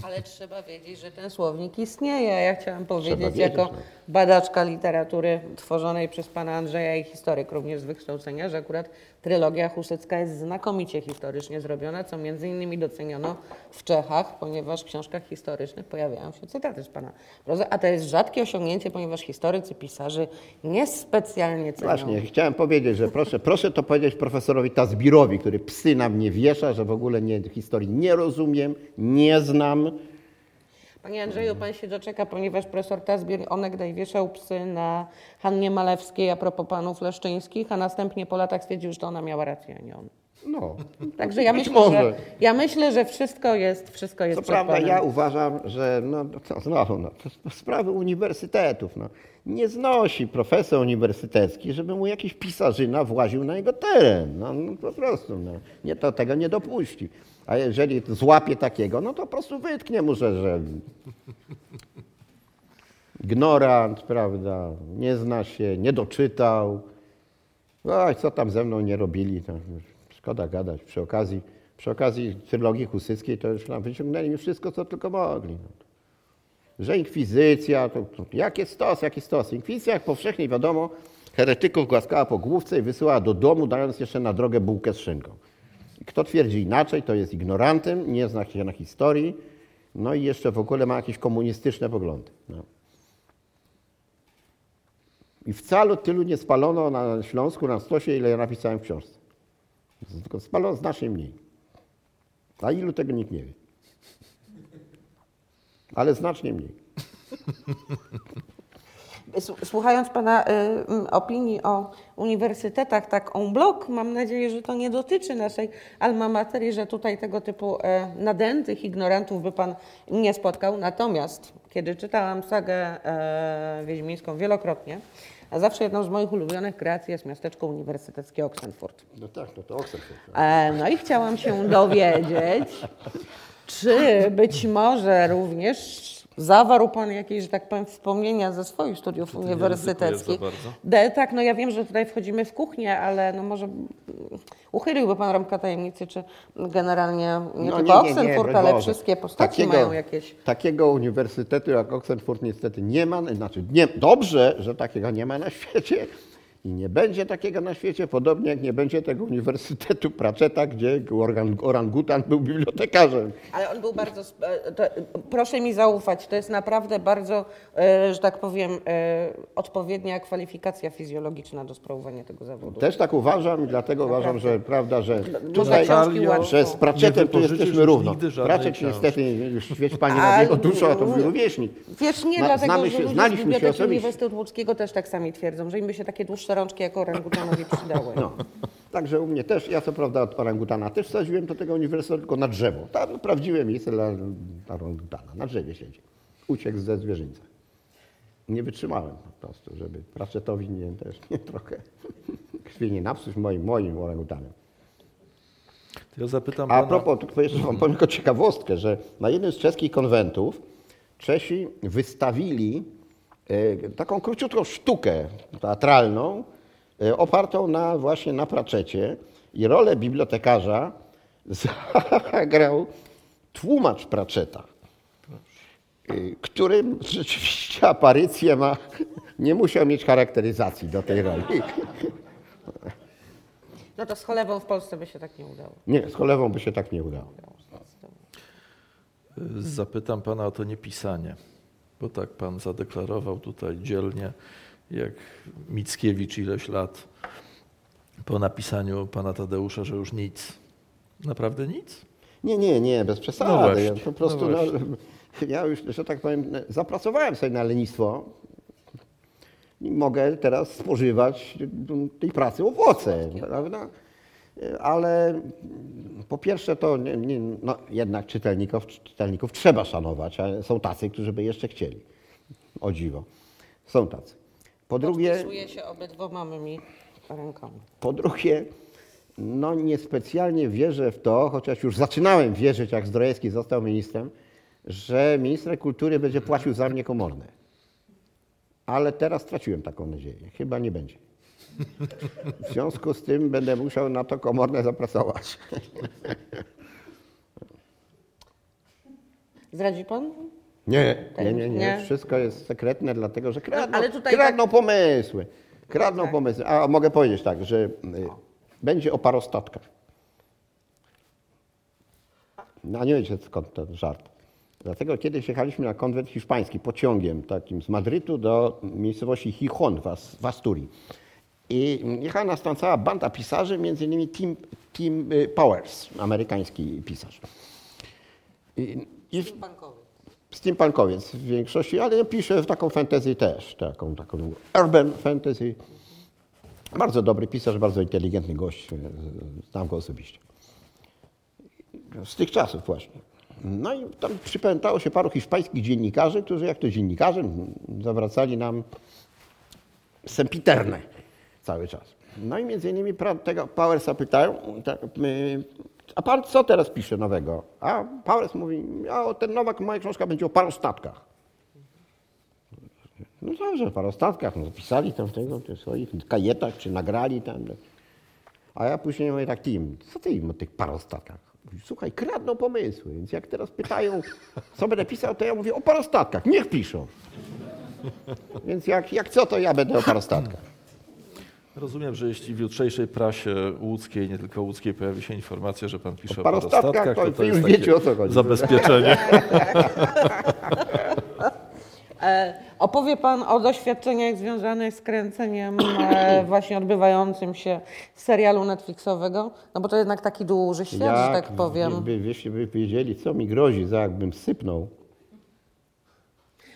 Ale trzeba wiedzieć, że ten słownik istnieje. Ja chciałam powiedzieć, wiedzieć, jako no. badaczka literatury tworzonej przez pana Andrzeja i historyk również z wykształcenia, że akurat trylogia husycka jest znakomicie historycznie zrobiona, co między innymi doceniono w Czechach, ponieważ w książkach historycznych pojawiają się cytaty z pana Broza, a to jest rzadkie osiągnięcie, ponieważ historycy, pisarze niespecjalnie cenią. Właśnie, chciałem powiedzieć, że proszę, proszę to powiedzieć profesorowi Tazbirowi, który psy na mnie wiesza, że w ogóle nie, historii nie rozumiem, nie znam. Panie Andrzeju, pan się doczeka, ponieważ profesor Tazbier onegdaj wieszał psy na Hannie Malewskiej a propos panów leszczyńskich, a następnie po latach stwierdził, że to ona miała rację, a nie on. No, Także ja Być myślę, może. że, ja myślę, że wszystko jest, wszystko jest Co przed prawda panem. ja uważam, że no, to znowu, no, to sprawy uniwersytetów. No. Nie znosi profesor uniwersytecki, żeby mu jakiś pisarzyna właził na jego teren. No, no po prostu. No. Nie, to tego nie dopuści. A jeżeli złapie takiego, no to po prostu wytknie mu, że, że ignorant, prawda, nie zna się, nie doczytał. Oj, co tam ze mną nie robili, to szkoda gadać. Przy okazji, przy okazji trylogii husyckiej to już nam wyciągnęli mi wszystko, co tylko mogli. No. Że inkwizycja, to, to jakie stos, jaki stos. Inkwizycja, jak powszechnie wiadomo, heretyków głaskała po główce i wysyłała do domu, dając jeszcze na drogę bułkę z szynką. Kto twierdzi inaczej, to jest ignorantem, nie zna się na historii, no i jeszcze w ogóle ma jakieś komunistyczne poglądy. No. I wcale tylu nie spalono na Śląsku, na stosie, ile ja napisałem w książce. Tylko spalono znacznie mniej. A ilu tego nikt nie wie. Ale znacznie mniej. Słuchając Pana y, opinii o uniwersytetach, tak en bloc, mam nadzieję, że to nie dotyczy naszej alma mater i że tutaj tego typu e, nadętych ignorantów by Pan nie spotkał. Natomiast, kiedy czytałam sagę e, wiedźmińską wielokrotnie, a zawsze jedną z moich ulubionych kreacji jest miasteczko uniwersyteckie Oxenfurt. No tak, no to Oxford. E, No i chciałam się dowiedzieć, czy być może również zawarł Pan jakieś, że tak powiem, wspomnienia ze swoich studiów uniwersyteckich. De, tak, no ja wiem, że tutaj wchodzimy w kuchnię, ale no może uchyliłby Pan rąbka tajemnicy, czy generalnie nie No tylko Oxenfurt, ale wszystkie postaci mają jakieś... Takiego uniwersytetu jak Oxford niestety nie ma. Znaczy, nie, dobrze, że takiego nie ma na świecie i nie będzie takiego na świecie, podobnie jak nie będzie tego uniwersytetu Pratchetta, gdzie orang, orangutan był bibliotekarzem. Ale on był bardzo. e, To, proszę mi zaufać, to jest naprawdę bardzo, e, że tak powiem, e, odpowiednia kwalifikacja fizjologiczna do sprawowania tego zawodu. Też tak uważam i dlatego uważam, że prawda, że Można tutaj, książki łatwo. że z Pratchettem Nie tu jesteśmy równo. książki. niestety, już świeć Pani A- nad jego a to był rówieśnik. Wiesz, nie, Zna- dlatego, znamy że się- ludzie z znaliśmy się Biblioteki osobiście. Uniwersytetu Łódzkiego też tak sami twierdzą, że im by się takie dłuższe rączki jako orangutanowi przydały. No. Także u mnie też, ja co prawda od orangutana też wsadziłem do tego uniwersytetu, tylko na drzewo. Tam prawdziwe miejsce dla orangutana, na drzewie siedzi. Uciekł ze zwierzyńca. Nie wytrzymałem po prostu, żeby Pratchettowi nie, też nie trochę krwi nie napsuć moim, moim orangutanem. To ja zapytam A pana, propos, jeszcze wam powiem tylko ciekawostkę, że na jednym z czeskich konwentów Czesi wystawili taką króciutką sztukę teatralną e, opartą na właśnie na Pratchecie i rolę bibliotekarza zagrał tłumacz Pratchetta, e, którym rzeczywiście aparycję ma, nie musiał mieć charakteryzacji do tej roli. No to z cholewą w Polsce by się tak nie udało. Nie, z cholewą by się tak nie udało. zapytam pana o to niepisanie, bo tak pan zadeklarował tutaj dzielnie, jak Mickiewicz ileś lat po napisaniu pana Tadeusza, że już nic. Naprawdę nic? Nie, nie, nie, bez przesady. No właśnie, ja po prostu, no no ja już, że tak powiem, zapracowałem sobie na lenistwo i mogę teraz spożywać tej pracy owoce, prawda? Ale po pierwsze to nie, nie, no jednak czytelników, czytelników trzeba szanować, ale są tacy, którzy by jeszcze chcieli. O dziwo. Są tacy. Po drugie, Podpisuję się obydwoma mymi rękami. po drugie, no niespecjalnie wierzę w to, chociaż już zaczynałem wierzyć, jak Zdrojewski został ministrem, że minister kultury będzie płacił za mnie komorne. Ale teraz straciłem taką nadzieję. Chyba nie będzie. W związku z tym będę musiał na to komorne zapracować. Zdradzi pan? Nie, nie, nie, nie. Nie? Wszystko jest sekretne, dlatego że kradną, ale tutaj kradną pomysły. Kradną tak. pomysły. A mogę powiedzieć tak, że y, będzie o parostatkach. No nie wiecie skąd ten żart. Dlatego kiedyś jechaliśmy na konwent hiszpański pociągiem takim z Madrytu do miejscowości w As- w Asturii. I jechała nas tam cała banda pisarzy, między innymi Tim, Tim y, Powers, amerykański pisarz. I, i steampunkowiec w większości, ale ja piszę w taką fantasy też, taką, taką urban fantasy. Bardzo dobry pisarz, bardzo inteligentny gość, e, znam go osobiście. Z tych czasów właśnie. No i tam przypamiętało się paru hiszpańskich dziennikarzy, którzy jak to dziennikarze zawracali nam sempiterne cały czas. No i między innymi tego Powersa pytają, tak, a pan co teraz pisze nowego? A Powers mówi, a ten nowa moja książka będzie o parostatkach. No dobrze, parostatkach, no pisali tam tego, w swoich kajetach, czy nagrali tam. A ja później mówię tak, Tim, co ty im o tych parostatkach? Słuchaj, kradną pomysły, więc jak teraz pytają, co będę pisał, to ja mówię o parostatkach, niech piszą. Więc jak, jak co, to ja będę o parostatkach. Rozumiem, że jeśli w jutrzejszej prasie łódzkiej, nie tylko łódzkiej, pojawi się informacja, że pan pisze O parostatkach, parostatkach, to to, jest już takie wiecie, o co chodzi. zabezpieczenie. E, opowie Pan o doświadczeniach związanych z kręceniem e, właśnie odbywającym się serialu Netflixowego, no bo to jednak taki duży świat, że tak powiem. By, jeśli by wiedzieli, co mi grozi, za jakbym sypnął.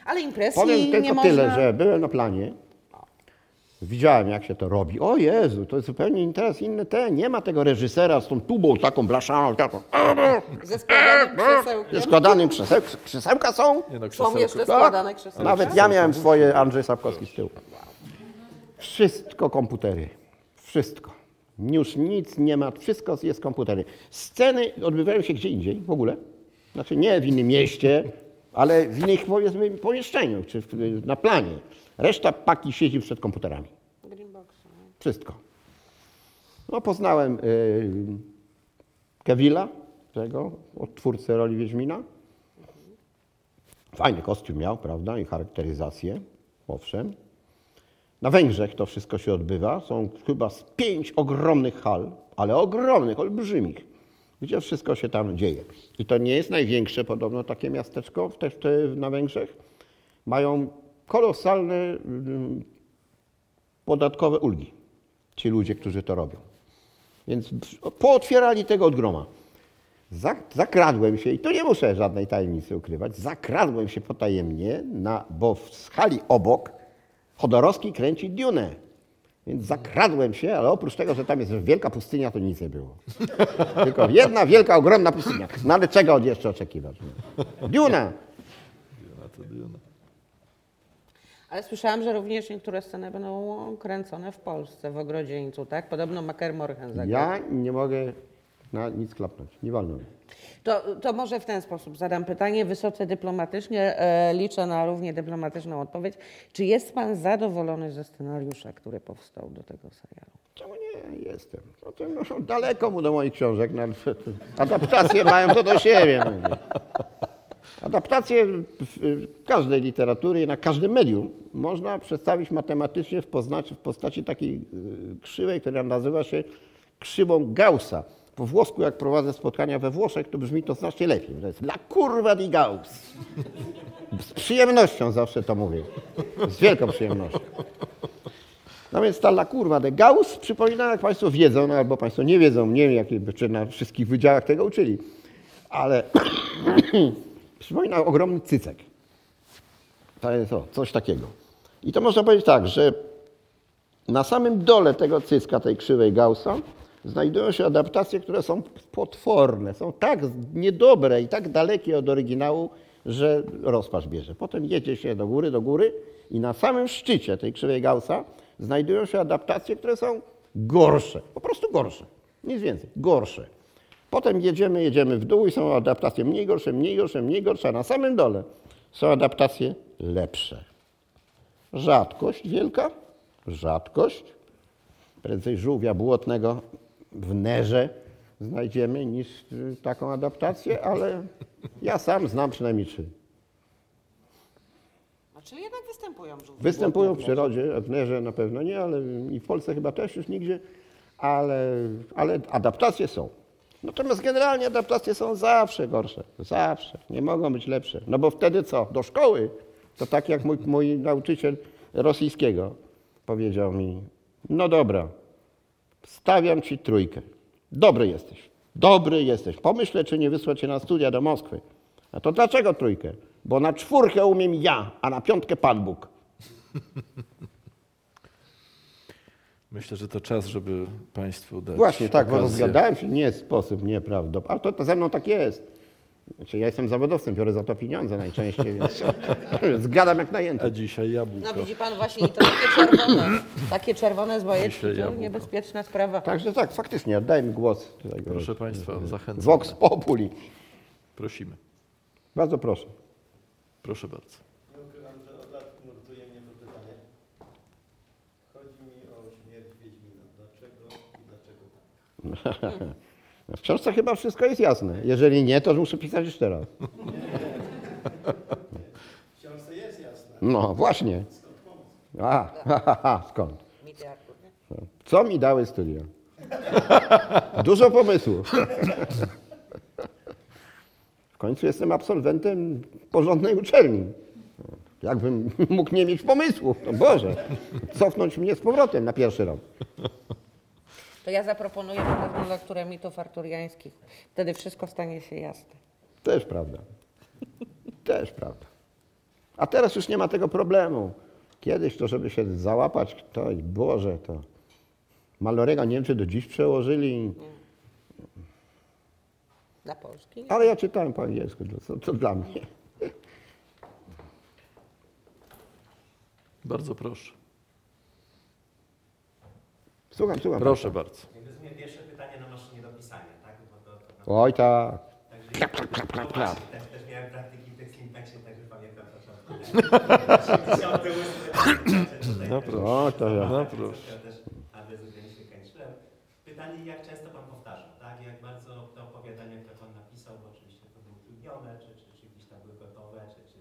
Ale impresji Powiem nie tylko można... tyle, że byłem na planie, widziałem jak się to robi. O Jezu, to jest zupełnie interes inny ten. Nie ma tego reżysera z tą tubą taką blaszaną, taką, Ze składanym krzesełkiem. ze składanym krzeseł, krzesełka są. Nie no, Są krzesełko. jeszcze Tak. składane krzesełka. Nawet ja miałem swoje Andrzej Sapkowski z tyłu. Wszystko komputery. Wszystko. Już nic nie ma, wszystko jest komputery. Sceny odbywają się gdzie indziej w ogóle. Znaczy nie w innym mieście, ale w innych powiedzmy pomieszczeniu, czy na planie. Reszta paki siedzi przed komputerami. Wszystko. No poznałem y, Kevilla, tego, odtwórcę roli Wiedźmina. Fajny kostium miał, prawda, i charakteryzację, owszem. Na Węgrzech to wszystko się odbywa. Są chyba z pięć ogromnych hal, ale ogromnych, olbrzymich, gdzie wszystko się tam dzieje. I to nie jest największe podobno takie miasteczko też te, na Węgrzech. Mają kolosalne mm, podatkowe ulgi, ci ludzie, którzy to robią. Więc pootwierali tego od groma. Za- Zakradłem się, i tu nie muszę żadnej tajemnicy ukrywać, zakradłem się potajemnie, na, bo w hali obok Chodorowski kręci Dune. Więc zakradłem się, ale oprócz tego, że tam jest wielka pustynia, to nic nie było. Tylko jedna wielka, ogromna pustynia. No ale czego od jeszcze oczekiwać? Duna! No to Duna. Ale słyszałam, że również niektóre sceny będą kręcone w Polsce, w Ogrodzieńcu, tak? Podobno Maker Morhen zagrał. Ja nie mogę na nic klapnąć. Nie wolno mi. To, to może w ten sposób zadam pytanie wysoce dyplomatycznie. E, liczę na równie dyplomatyczną odpowiedź. Czy jest Pan zadowolony ze scenariusza, który powstał do tego serialu? Czemu nie jestem? No to, no, daleko mu do moich książek. No, adaptacje mają to do siebie. Adaptacje w w każdej literatury na każdym medium można przedstawić matematycznie w postaci takiej y, krzywej, która nazywa się krzywą Gaussa. Po włosku, jak prowadzę spotkania we Włoszech, to brzmi to znacznie lepiej. To jest la curva di Gauss. Z przyjemnością zawsze to mówię. Z wielką przyjemnością. No więc ta la kurwa de Gauss przypomina, jak Państwo wiedzą, no albo Państwo nie wiedzą, nie wiem, jakie, czy na wszystkich wydziałach tego uczyli, ale przypomina ogromny cycek. To jest o, coś takiego. I to można powiedzieć tak, że na samym dole tego cycka, tej krzywej Gaussa, znajdują się adaptacje, które są potworne, są tak niedobre i tak dalekie od oryginału, że rozpacz bierze. Potem jedzie się do góry, do góry i na samym szczycie tej krzywej Gaussa znajdują się adaptacje, które są gorsze, po prostu gorsze, nic więcej, gorsze. Potem jedziemy, jedziemy w dół i są adaptacje mniej gorsze, mniej gorsze, mniej gorsze, a na samym dole są adaptacje lepsze. Rzadkość wielka, rzadkość. Prędzej żółwia błotnego w nerze znajdziemy niż y, taką adaptację, ale ja sam znam przynajmniej trzy. A czyli jednak występują żółwie. Występują w przyrodzie, w nerze na pewno nie, ale i w Polsce chyba też już nigdzie, ale, ale adaptacje są. Natomiast generalnie adaptacje są zawsze gorsze, zawsze, nie mogą być lepsze. No bo wtedy co? Do szkoły. To tak jak mój, mój nauczyciel rosyjskiego powiedział mi, no dobra, stawiam ci trójkę. Dobry jesteś, dobry jesteś. Pomyślę, czy nie wysłać cię na studia do Moskwy. A to dlaczego trójkę? bo na czwórkę umiem ja, a na piątkę Pan Bóg. Myślę, że to czas, żeby Państwu dać Właśnie tak, bo okazję. rozgadałem się nie w sposób nieprawdopodobny. Ale to, to ze mną tak jest. Znaczy, ja jestem zawodowcem, biorę za to pieniądze najczęściej, więc zgadam jak A najęty. dzisiaj jabłko. No widzi pan właśnie i to takie czerwone, takie czerwone z bajeczki, to jabłko. niebezpieczna sprawa. Także tak, faktycznie, oddaję mi głos. Tutaj, Proszę Państwa, zachęcam. Vox Populi. Prosimy. Bardzo proszę. Proszę bardzo. Nie ukrywam, że od lat nurtuje mnie to pytanie. Chodzi mi o śmierć Wiedźmina. Dlaczego i dlaczego tak? W książce chyba wszystko jest jasne. Jeżeli nie, to muszę pisać jeszcze raz. W książce jest jasne. No właśnie. Skąd pomysł? A, ha, ha, ha, skąd? Nie? Co mi dały studia? Dużo pomysłów. W końcu jestem absolwentem porządnej uczelni. Jakbym mógł nie mieć pomysłów, to Boże, cofnąć mnie z powrotem na pierwszy rok. To ja zaproponuję pewną lekturę mitów arturiańskich. Wtedy wszystko stanie się jasne. Też prawda. Też prawda. A teraz już nie ma tego problemu. Kiedyś to, żeby się załapać, to Boże, to Malorego Niemcy do dziś przełożyli. Na polski? Nie? Ale ja czytałem po angielsku, to, to, to dla mnie. Bardzo proszę. Słucham, słucham. Proszę bardzo. Rozumiem, pierwsze pytanie na maszynie do pisania, tak? Bo to, to na... Oj tak. Także klap, klap, klap, klap, klap. Też, też miałem praktyki w Textimpexie, także pamiętam początku. 68 No proszę. O, to ja. No proszę. Pytanie, jak często Pan powtarzał, tak? Jak bardzo te opowiadania, które Pan napisał, bo oczywiście to było utrudnione, czy, czy, czy gdzieś tam były gotowe, czy, czy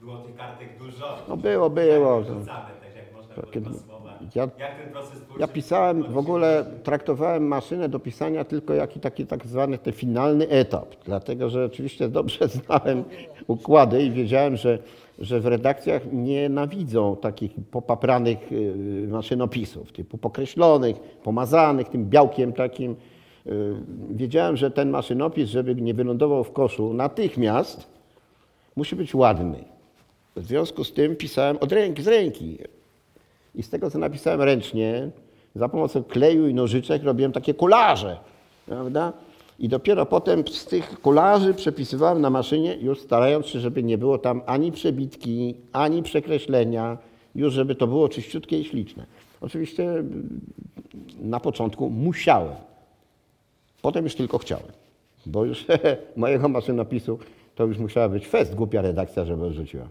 było tych kartek dużo? No było, było. Tak, też, jak można było. Ja-. Ja pisałem, w ogóle traktowałem maszynę do pisania tylko jako taki tak zwany ten finalny etap, dlatego że oczywiście dobrze znałem układy i wiedziałem, że, że w redakcjach nienawidzą takich popapranych y, maszynopisów, typu pokreślonych, pomazanych tym białkiem takim. Y, Wiedziałem, że ten maszynopis, żeby nie wylądował w koszu natychmiast, musi być ładny. W związku z tym pisałem od ręki, z ręki. I z tego, co napisałem ręcznie, za pomocą kleju i nożyczek robiłem takie kolaże, prawda? I dopiero potem z tych kolaży przepisywałem na maszynie, już starając się, żeby nie było tam ani przebitki, ani przekreślenia, już żeby to było czyściutkie i śliczne. Oczywiście mm, na początku musiałem, potem już tylko chciałem, bo już mojego maszynopisu to już musiała być fest, głupia redakcja, żeby odrzuciła.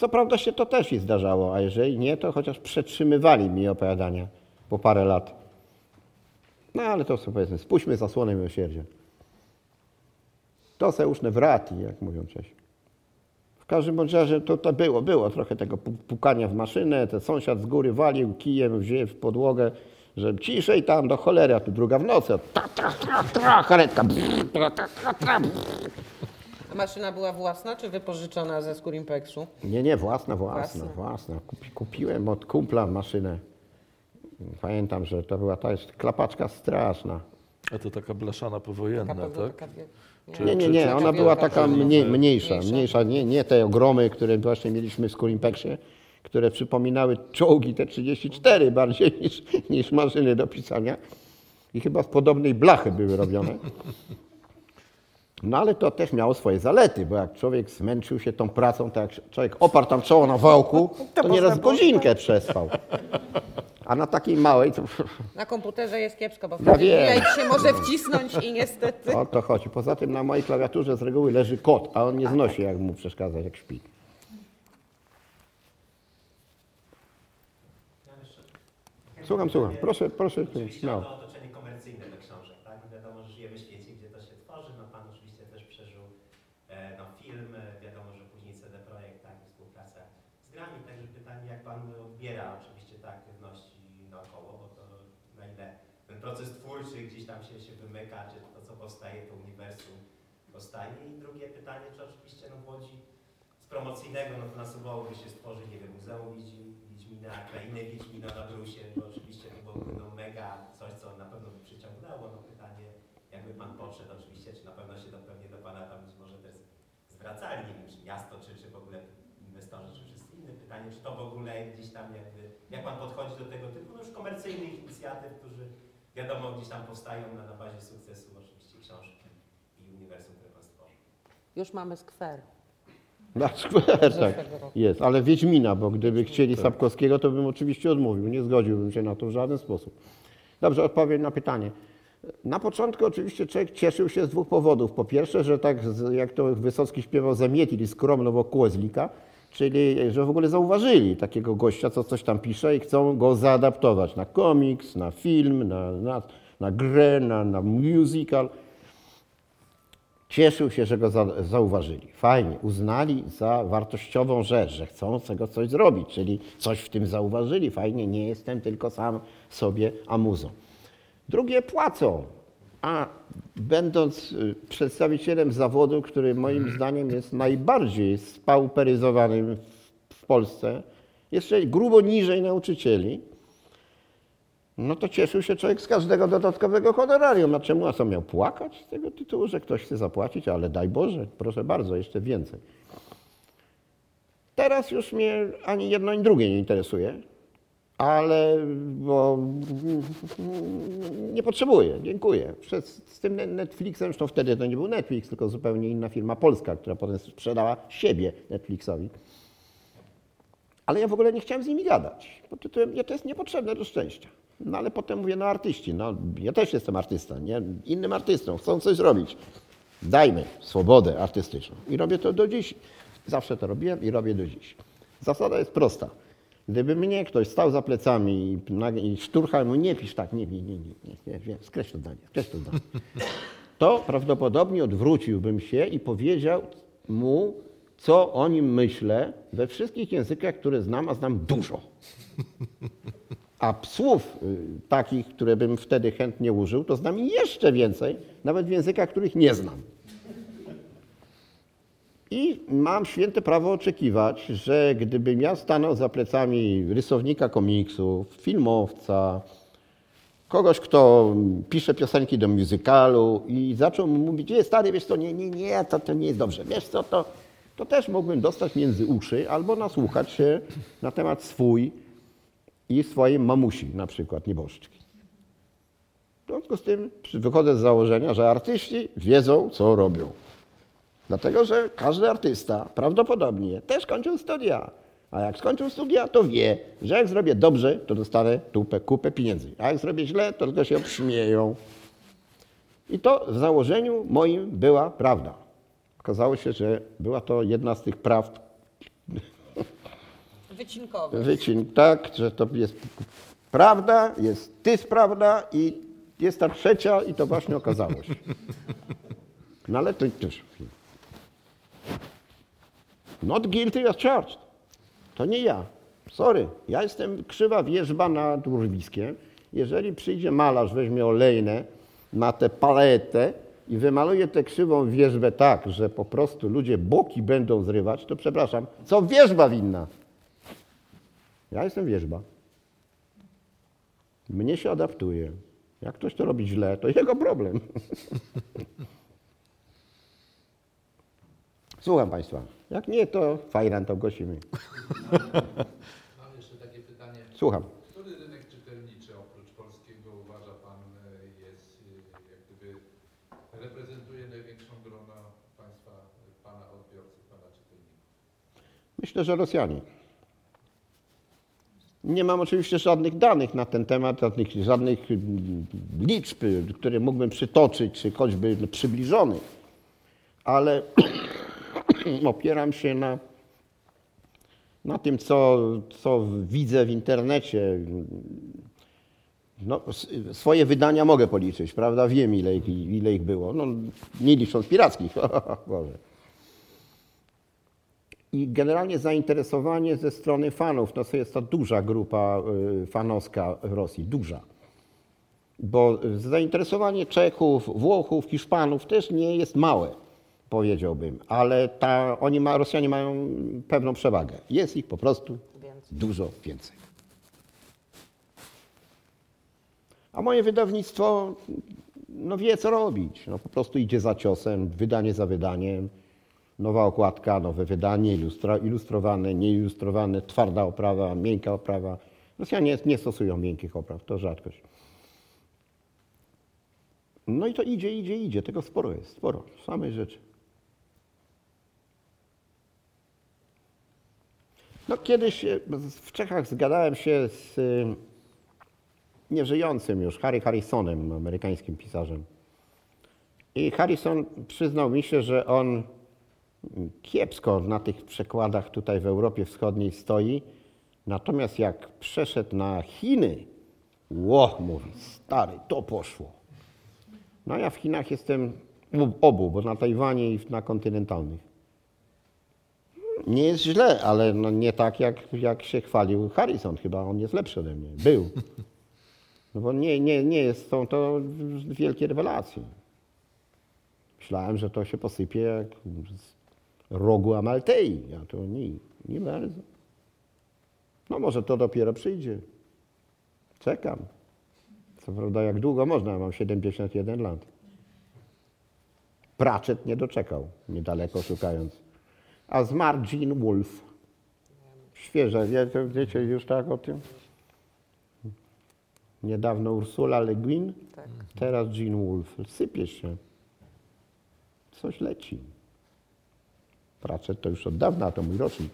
Co prawda się to też i zdarzało, a jeżeli nie, to chociaż przetrzymywali mi opowiadania po parę lat. No ale to sobie powiedzmy, spuśćmy zasłonę miłosierdzia. To se uszne wrati, jak mówią Czesi. W każdym bądź razie to, to było, było trochę tego pu- pukania w maszynę, ten sąsiad z góry walił kijem w podłogę, że ciszej tam do cholery, a tu druga w nocy, tra, tra, tra, tra, karetka, brrr, tra, tra, tra, tra, brrr. A maszyna była własna czy wypożyczona ze Skurimpexu? Nie, nie, własna, własna, Własna. własna. Kupi, kupiłem od kumpla maszynę. Pamiętam, że to była ta jest klapaczka straszna. A to taka blaszana powojenna, Taka tak? taka wie- Czy- Nie, nie, czy- nie, czy- ona czy- była czy- taka czy- mniej, mniejsza, mniejsza? mniejsza, nie, nie te ogromy, które właśnie mieliśmy w Skurimpeksie, które przypominały czołgi te 34 bardziej niż, niż maszyny do pisania. I chyba z podobnej blachy były robione. No ale to też miało swoje zalety, bo jak człowiek zmęczył się tą pracą, to jak człowiek oparł tam czoło na wałku, to nieraz godzinkę przespał. A na takiej małej to Na komputerze jest kiepsko, bo Ja wtedy jajk się może wcisnąć i niestety... o to chodzi. Poza tym na mojej klawiaturze z reguły leży kot, a on nie znosi, jak mu przeszkadzać, jak śpi. Ja Słucham, słucham. Proszę, proszę. Oczywiście No. to otoczenie komercyjne do książek, tak? Wiadomo, że żyjemy w świecie, gdzie to się tworzy. No Pan oczywiście też przeżył e, no, film, e, wiadomo, że później CD Projekt, tak, i współpraca z grami. Także pytanie, jak Pan odbiera oczywiście te aktywności naokoło, bo to na ile ten proces twórczy gdzieś tam się, się wymyka, czy to, co powstaje, to uniwersum powstaje. I drugie pytanie, czy oczywiście no, w Łodzi z promocyjnego no, to nasuwałoby się stworzyć, nie wiem, Muzeum Wiedźmi- Wiedźmina, krainę Wiedźmina na Brusie, bo oczywiście to byłoby no, mega coś, co na pewno by przyciągnęło. No pytanie, jakby Pan podszedł oczywiście, czy na pewno się to pewnie do Pana tam być może też zwracali, nie wiem, czy miasto, czy, czy w ogóle inwestorzy, czy wszyscy inne pytanie, czy to w ogóle gdzieś tam jakby, jak Pan podchodzi do tego typu no już komercyjnych inicjatyw, którzy wiadomo gdzieś tam powstają na, na bazie sukcesu oczywiście książki i uniwersum, które Pan stworzył. Już mamy skwer. Na skwer, tak. Jest, ale Wiedźmina, bo gdyby chcieli Sapkowskiego, to bym oczywiście odmówił. Nie zgodziłbym się na to w żaden sposób. Dobrze, odpowiem na pytanie. Na początku oczywiście człowiek cieszył się z dwóch powodów. Po pierwsze, że tak jak to Wysocki śpiewał, zamietili skromno kłozlika, czyli że w ogóle zauważyli takiego gościa, co coś tam pisze i chcą go zaadaptować na komiks, na film, na, na, na grę, na, na musical. Cieszył się, że go za, zauważyli. Fajnie, uznali za wartościową rzecz, że chcą z tego coś zrobić, czyli coś w tym zauważyli. Fajnie, nie jestem tylko sam sobie amuzą. Drugie płacą. A będąc y, przedstawicielem zawodu, który moim zdaniem jest najbardziej spauperyzowanym w- w Polsce, jeszcze grubo niżej nauczycieli, no to cieszył się człowiek z każdego dodatkowego honorarium. A czemu? A co miał płakać z tego tytułu, że ktoś chce zapłacić? Ale daj Boże, proszę bardzo, jeszcze więcej. Teraz już mnie ani jedno, ani drugie nie interesuje, ale bo nie potrzebuję, dziękuję. Z tym Netflixem, zresztą wtedy to nie był Netflix, tylko zupełnie inna firma polska, która potem sprzedała siebie Netflixowi. Ale ja w ogóle nie chciałem z nimi gadać. Pod tytułem, ja to jest niepotrzebne do szczęścia. No ale potem mówię, no artyści, no ja też jestem artysta, nie? Innym artystą, chcą coś zrobić. Dajmy swobodę artystyczną. I robię to do dziś. Zawsze to robiłem i robię do dziś. Zasada jest prosta. Gdyby mnie ktoś stał za plecami i, i szturchał mu, nie pisz tak, nie, nie, nie, nie, nie, nie, nie skreśl to zdanie, skreśl to zdanie. To prawdopodobnie odwróciłbym się i powiedział mu, co o nim myślę we wszystkich językach, które znam, a znam dużo. A słów y, takich, które bym wtedy chętnie użył, to znam jeszcze więcej, nawet w językach, których nie znam. I mam święte prawo oczekiwać, że gdybym ja stanął za plecami rysownika komiksów, filmowca, kogoś, kto pisze piosenki do musicalu i zaczął mówić, nie stary, wiesz co, nie, nie, nie, to, to nie jest dobrze, wiesz co, to, to też mógłbym dostać między uszy albo nasłuchać się na temat swój i swojej mamusi, na przykład nieboszczki. W związku z tym wychodzę z założenia, że artyści wiedzą, co robią. Dlatego, że każdy artysta prawdopodobnie też kończył studia. A jak skończył studia, to wie, że jak zrobię dobrze, to dostanę tupę, kupę pieniędzy. A jak zrobię źle, to tylko się obśmieją. I to w założeniu moim była prawda. Okazało się, że była to jedna z tych prawd, Wycinkowy. wycin tak, że to jest prawda, jest tyś prawda i jest ta trzecia i to właśnie okazało się. No ale to też. Not guilty as charged. To nie ja. Sorry. Ja jestem krzywa wierzba nad urwiskiem. Jeżeli przyjdzie malarz, weźmie olejne na tę paletę i wymaluje tę krzywą wierzbę tak, że po prostu ludzie boki będą zrywać, to przepraszam, co wierzba winna? Ja jestem wierzba. Mnie się adaptuje. Jak ktoś to robi źle, to jego problem. Słucham Państwa. Jak nie, to fajran, to głosimy. Mam jeszcze takie pytanie. Słucham. Który rynek czytelniczy oprócz polskiego uważa Pan e, jest, e, jak gdyby reprezentuje największą grono Państwa, e, Pana odbiorców, Pana czytelników? Myślę, że Rosjanie. Nie mam oczywiście żadnych danych na ten temat, żadnych, żadnych mm, liczb, które mógłbym przytoczyć, czy choćby przybliżonych, ale opieram się na, na tym, co, co widzę w internecie. No, swoje wydania mogę policzyć, prawda? Wiem, ile ich, ile ich było. No, nie licząc pirackich. Boże. I generalnie zainteresowanie ze strony fanów, no to jest to duża grupa y, fanowska Rosji, duża. Bo zainteresowanie Czechów, Włochów, Hiszpanów też nie jest małe, powiedziałbym, ale ta, oni ma, Rosjanie mają pewną przewagę. Jest ich po prostu Więcej. dużo więcej. A moje wydawnictwo no wie co robić. No po prostu idzie za ciosem, wydanie za wydaniem, nowa okładka, nowe wydanie, ilustrowane, nieilustrowane, twarda oprawa, miękka oprawa. Rosjanie nie stosują miękkich opraw, to rzadkość. No i to idzie, idzie, idzie. Tego sporo jest, sporo, samej rzeczy. No kiedyś e, w Czechach zgadałem się z y, nieżyjącym już Harry Harrisonem, amerykańskim pisarzem. I Harrison przyznał mi się, że on kiepsko na tych przekładach tutaj w Europie Wschodniej stoi. Natomiast jak przeszedł na Chiny, ło, mówi, stary, to poszło. No ja w Chinach jestem obu, bo na Tajwanie i na kontynentalnych. Nie jest źle, ale no nie tak, jak, jak się chwalił Harrison. Chyba on jest lepszy ode mnie. Był. No bo nie, nie, nie jest, są to wielkie rewelacje. Myślałem, że to się posypie jak rogu Amaltei, a to nie, nie bardzo. No może to dopiero przyjdzie. Czekam. Co prawda jak długo można, mam 71 lat. Pratchett nie doczekał, niedaleko szukając. A zmarł Gene Wolfe. Świeże, wiecie, wiecie już tak o tym? Niedawno Ursula Le Guin, Tak. teraz Gene Wolfe. Sypie się. Coś leci. Pratchett to już od dawna, to mój rocznik.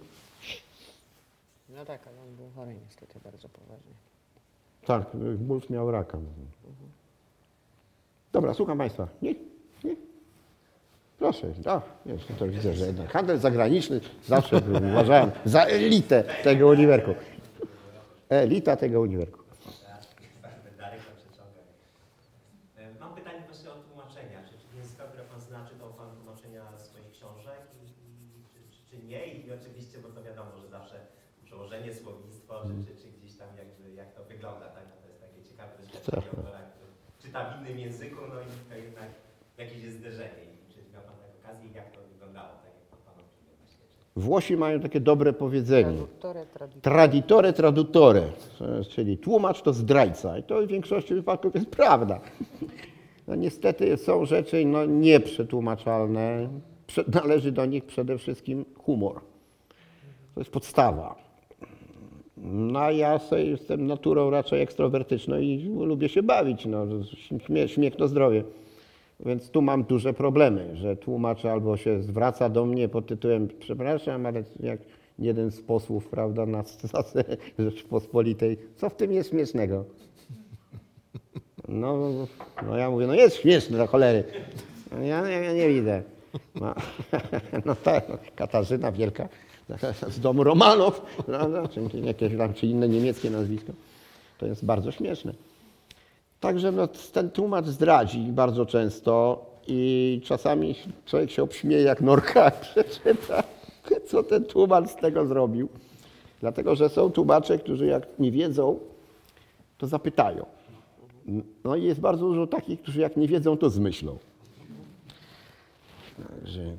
No tak, ale on był chory niestety bardzo poważnie. Tak, Wolf miał raka. Dobra, słucham Państwa. Nie? Nie? Proszę. A, jest, no to widzę, że jednak handel zagraniczny zawsze był, uważałem za elitę tego uniwerku. Elita tego uniwerku. Darek to przeciąga. E, Mam pytanie właśnie o tłumaczenia. Czy, czy językowy pan zna, czytał pan tłumaczenia swoich książek i, i czy, czy, czy nie? I oczywiście, bo to wiadomo, że zawsze przełożenie, słownictwo, czy, czy, czy gdzieś tam jakby, jak to wygląda, tak? No to jest takie ciekawe doświadczenie autora, który czyta w innym języku, no i to jednak jakieś jest zderzenie. I czy miał pan taką okazję i jak to wyglądało, tak jak to pan opisał właśnie? Czy... Włosi mają takie dobre powiedzenie. Traduttore, traduttore. Traditore traduttore, czyli tłumacz to zdrajca. I to w większości wypadków jest prawda. No niestety są rzeczy no, nieprzetłumaczalne. Prze- należy do nich przede wszystkim humor. To jest podstawa. No ja jestem naturą raczej ekstrowertyczną i lubię się bawić. No, śmiech, to zdrowie. Więc tu mam duże problemy, że tłumacz albo się zwraca do mnie pod tytułem przepraszam, ale jak jeden z posłów, prawda, na scenę Rzeczypospolitej, co w tym jest śmiesznego? No, no ja mówię, no jest śmieszne do cholery. Ja, ja, nie widzę. No, no tak, no, Katarzyna Wielka z domu Romanow, prawda, czy jakieś czy inne niemieckie nazwisko. To jest bardzo śmieszne. Także no, ten tłumacz zdradzi bardzo często i czasami człowiek się obśmieje jak norka, przeczyta, co ten tłumacz z tego zrobił. Dlatego, że są tłumacze, którzy jak nie wiedzą, to zapytają. No i jest bardzo dużo takich, którzy jak nie wiedzą, to zmyślą.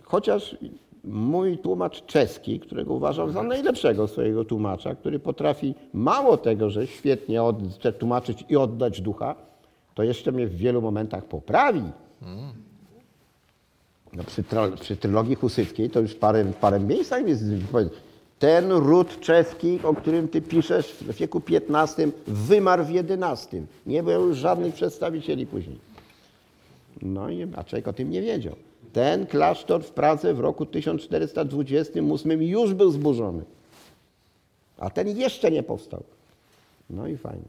Chociaż mój tłumacz czeski, którego uważam za najlepszego swojego tłumacza, który potrafi mało tego, że świetnie tłumaczyć i oddać ducha, to jeszcze mnie w wielu momentach poprawi. No, przy, przy trylogii husyckiej to już parę, parę miejsc jest. Ten ród czeski, o którym ty piszesz w wieku XV, wymarł w XI. Nie było już żadnych przedstawicieli później. No i człowiek o tym nie wiedział. Ten klasztor w Pradze w roku 1428 już był zburzony. A ten jeszcze nie powstał. No i fajnie.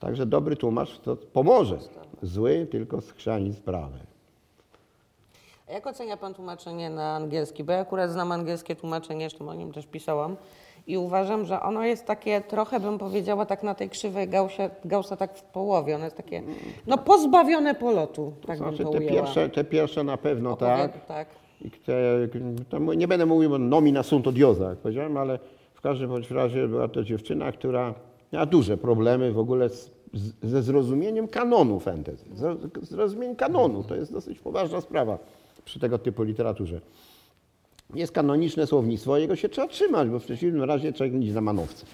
Także dobry tłumacz to pomoże. Zły tylko schrzani sprawę. A jak ocenia Pan tłumaczenie na angielski? Bo ja akurat znam angielskie tłumaczenie, zresztą o nim też pisałam. I uważam, że ono jest takie trochę, bym powiedziała, tak na tej krzywej gausia, gaussa tak w połowie. Ono jest takie, no pozbawione polotu, tak Znaczy bym to te ujęła. pierwsze, te pierwsze na pewno tak. tak. I te, to nie będę mówił nomina sunt odiosa, jak powiedziałem, ale w każdym bądź razie była to dziewczyna, która miała duże problemy w ogóle z, z, ze zrozumieniem kanonu fantasy. Z- Zrozumienie kanonu to jest dosyć poważna sprawa przy tego typu literaturze. Jest kanoniczne słownictwo, jego się trzeba trzymać, bo w przeciwnym razie człowiek idzie na manowce.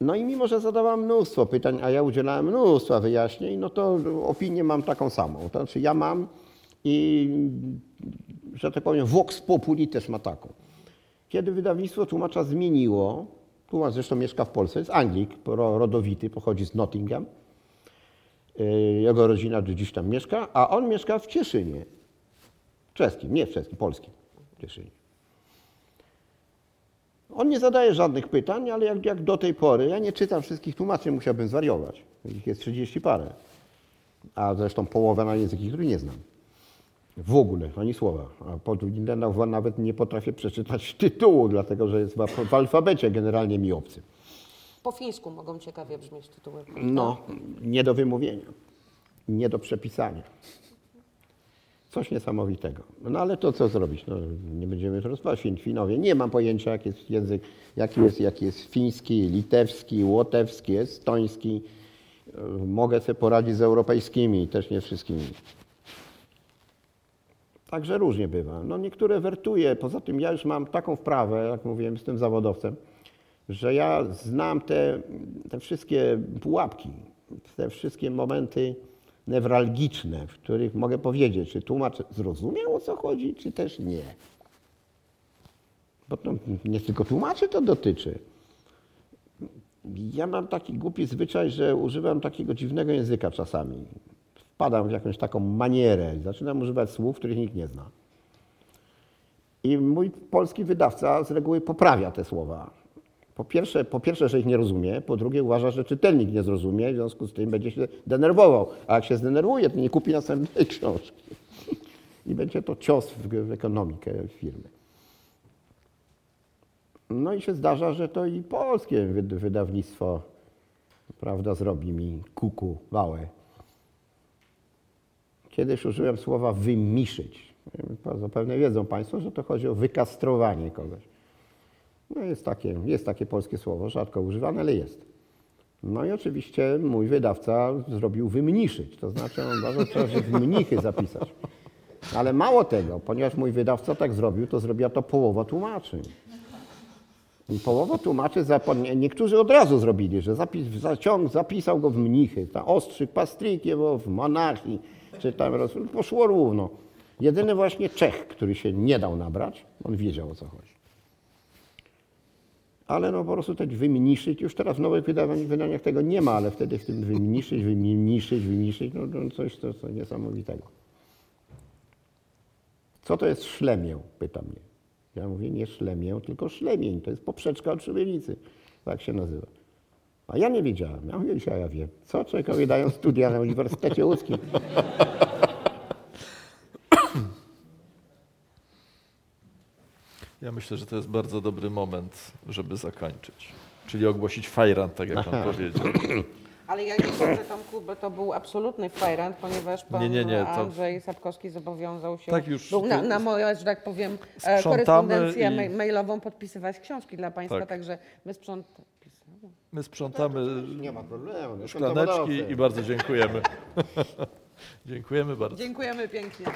No i mimo, że zadawałem mnóstwo pytań, a ja udzielałem mnóstwa wyjaśnień, no to opinię mam taką samą. To znaczy ja mam i, że tak powiem, Vox Populi też ma taką. Kiedy wydawnictwo tłumacza zmieniło, tłumacz zresztą mieszka w Polsce, jest Anglik, ro- rodowity, pochodzi z Nottingham. Yy, Jego rodzina gdzieś tam mieszka, a on mieszka w Cieszynie. Czeskim, nie w czeskim, polskim. Cieszynie. On nie zadaje żadnych pytań, ale jak, jak do tej pory, ja nie czytam wszystkich tłumaczeń, musiałbym zwariować. Ich jest 30 parę. A zresztą połowę na języki, który nie znam. W ogóle, ani słowa. A po drugie, no, nawet nie potrafię przeczytać tytułu, dlatego że jest w, w alfabecie generalnie mi obcy. Po fińsku mogą ciekawie brzmieć tytuły. No, nie do wymówienia, nie do przepisania. Coś niesamowitego. No ale to co zrobić? No, nie będziemy rozmawiać. Fin- Finowie. Nie mam pojęcia, jaki jest język, jaki jest, jaki jest fiński, litewski, łotewski, estoński. E, Mogę sobie poradzić z europejskimi, też nie wszystkimi. Także różnie bywa. No niektóre wertuję. Poza tym ja już mam taką wprawę, jak mówiłem, jestem zawodowcem, że ja znam te, te wszystkie pułapki, te wszystkie momenty newralgiczne, w których mogę powiedzieć, czy tłumacz zrozumiał o co chodzi, czy też nie. Bo to nie tylko tłumaczy to dotyczy. Ja mam taki głupi zwyczaj, że używam takiego dziwnego języka czasami. Wpadam w jakąś taką manierę, zaczynam używać słów, których nikt nie zna. I mój polski wydawca z reguły poprawia te słowa. Po pierwsze, po pierwsze, że ich nie rozumie, po drugie uważa, że czytelnik nie zrozumie, w związku z tym będzie się denerwował. A jak się zdenerwuje, to nie kupi następnej książki. I będzie to cios w, ekonomikę firmy. No i się zdarza, że to i polskie wyd- wydawnictwo prawda, zrobi mi kuku, wałę. Kiedyś użyłem słowa wymiszyć. Zapewne wiedzą Państwo, że to chodzi o wykastrowanie kogoś. No jest takie, jest takie polskie słowo, rzadko używane, ale jest. No i oczywiście mój wydawca zrobił wymniszyć, to znaczy on uważał, że trzeba się w mnichy zapisać. Ale mało tego, ponieważ mój wydawca tak zrobił, to zrobiła to połowa tłumaczy. I połowa tłumaczy, niektórzy od razu zrobili, że zapis, zaciąg, zapisał go w mnichy, ta ostrzyk Pastrykiewo w monarchii, czy tam poszło równo. Jedyny właśnie Czech, który się nie dał nabrać, on wiedział o co chodzi. Ale no po prostu też wymniszyć, już teraz w nowych wydaniach tego nie ma, ale wtedy w tym wymniszyć, wymniszyć, wymniszyć, no to coś to, to niesamowitego. Co to jest szlemieł? Pyta mnie. Ja mówię, nie szlemieł, tylko szlemień. To jest poprzeczka od szybienicy. Tak się nazywa. A ja nie wiedziałem. Ja mówię, ja wiem. Co człowiekowi dają studia na Uniwersytecie Łódzkim? Ja myślę, że to jest bardzo dobry moment, żeby zakończyć. Czyli ogłosić fajran, tak jak pan powiedział. Ale ja nie sądzę, Tomku, bo to był absolutny fajrant, ponieważ pan Nie, nie, nie, to- Andrzej Sapkowski zobowiązał się, Tak, już był na, na moją, że tak powiem, e, korespondencję i- ma- mailową podpisywać książki dla państwa, Tak. także my sprzątamy. My sprzątamy Nie ma problemu. jestem szklaneczki i bardzo dziękujemy. dziękujemy bardzo. Dziękujemy pięknie.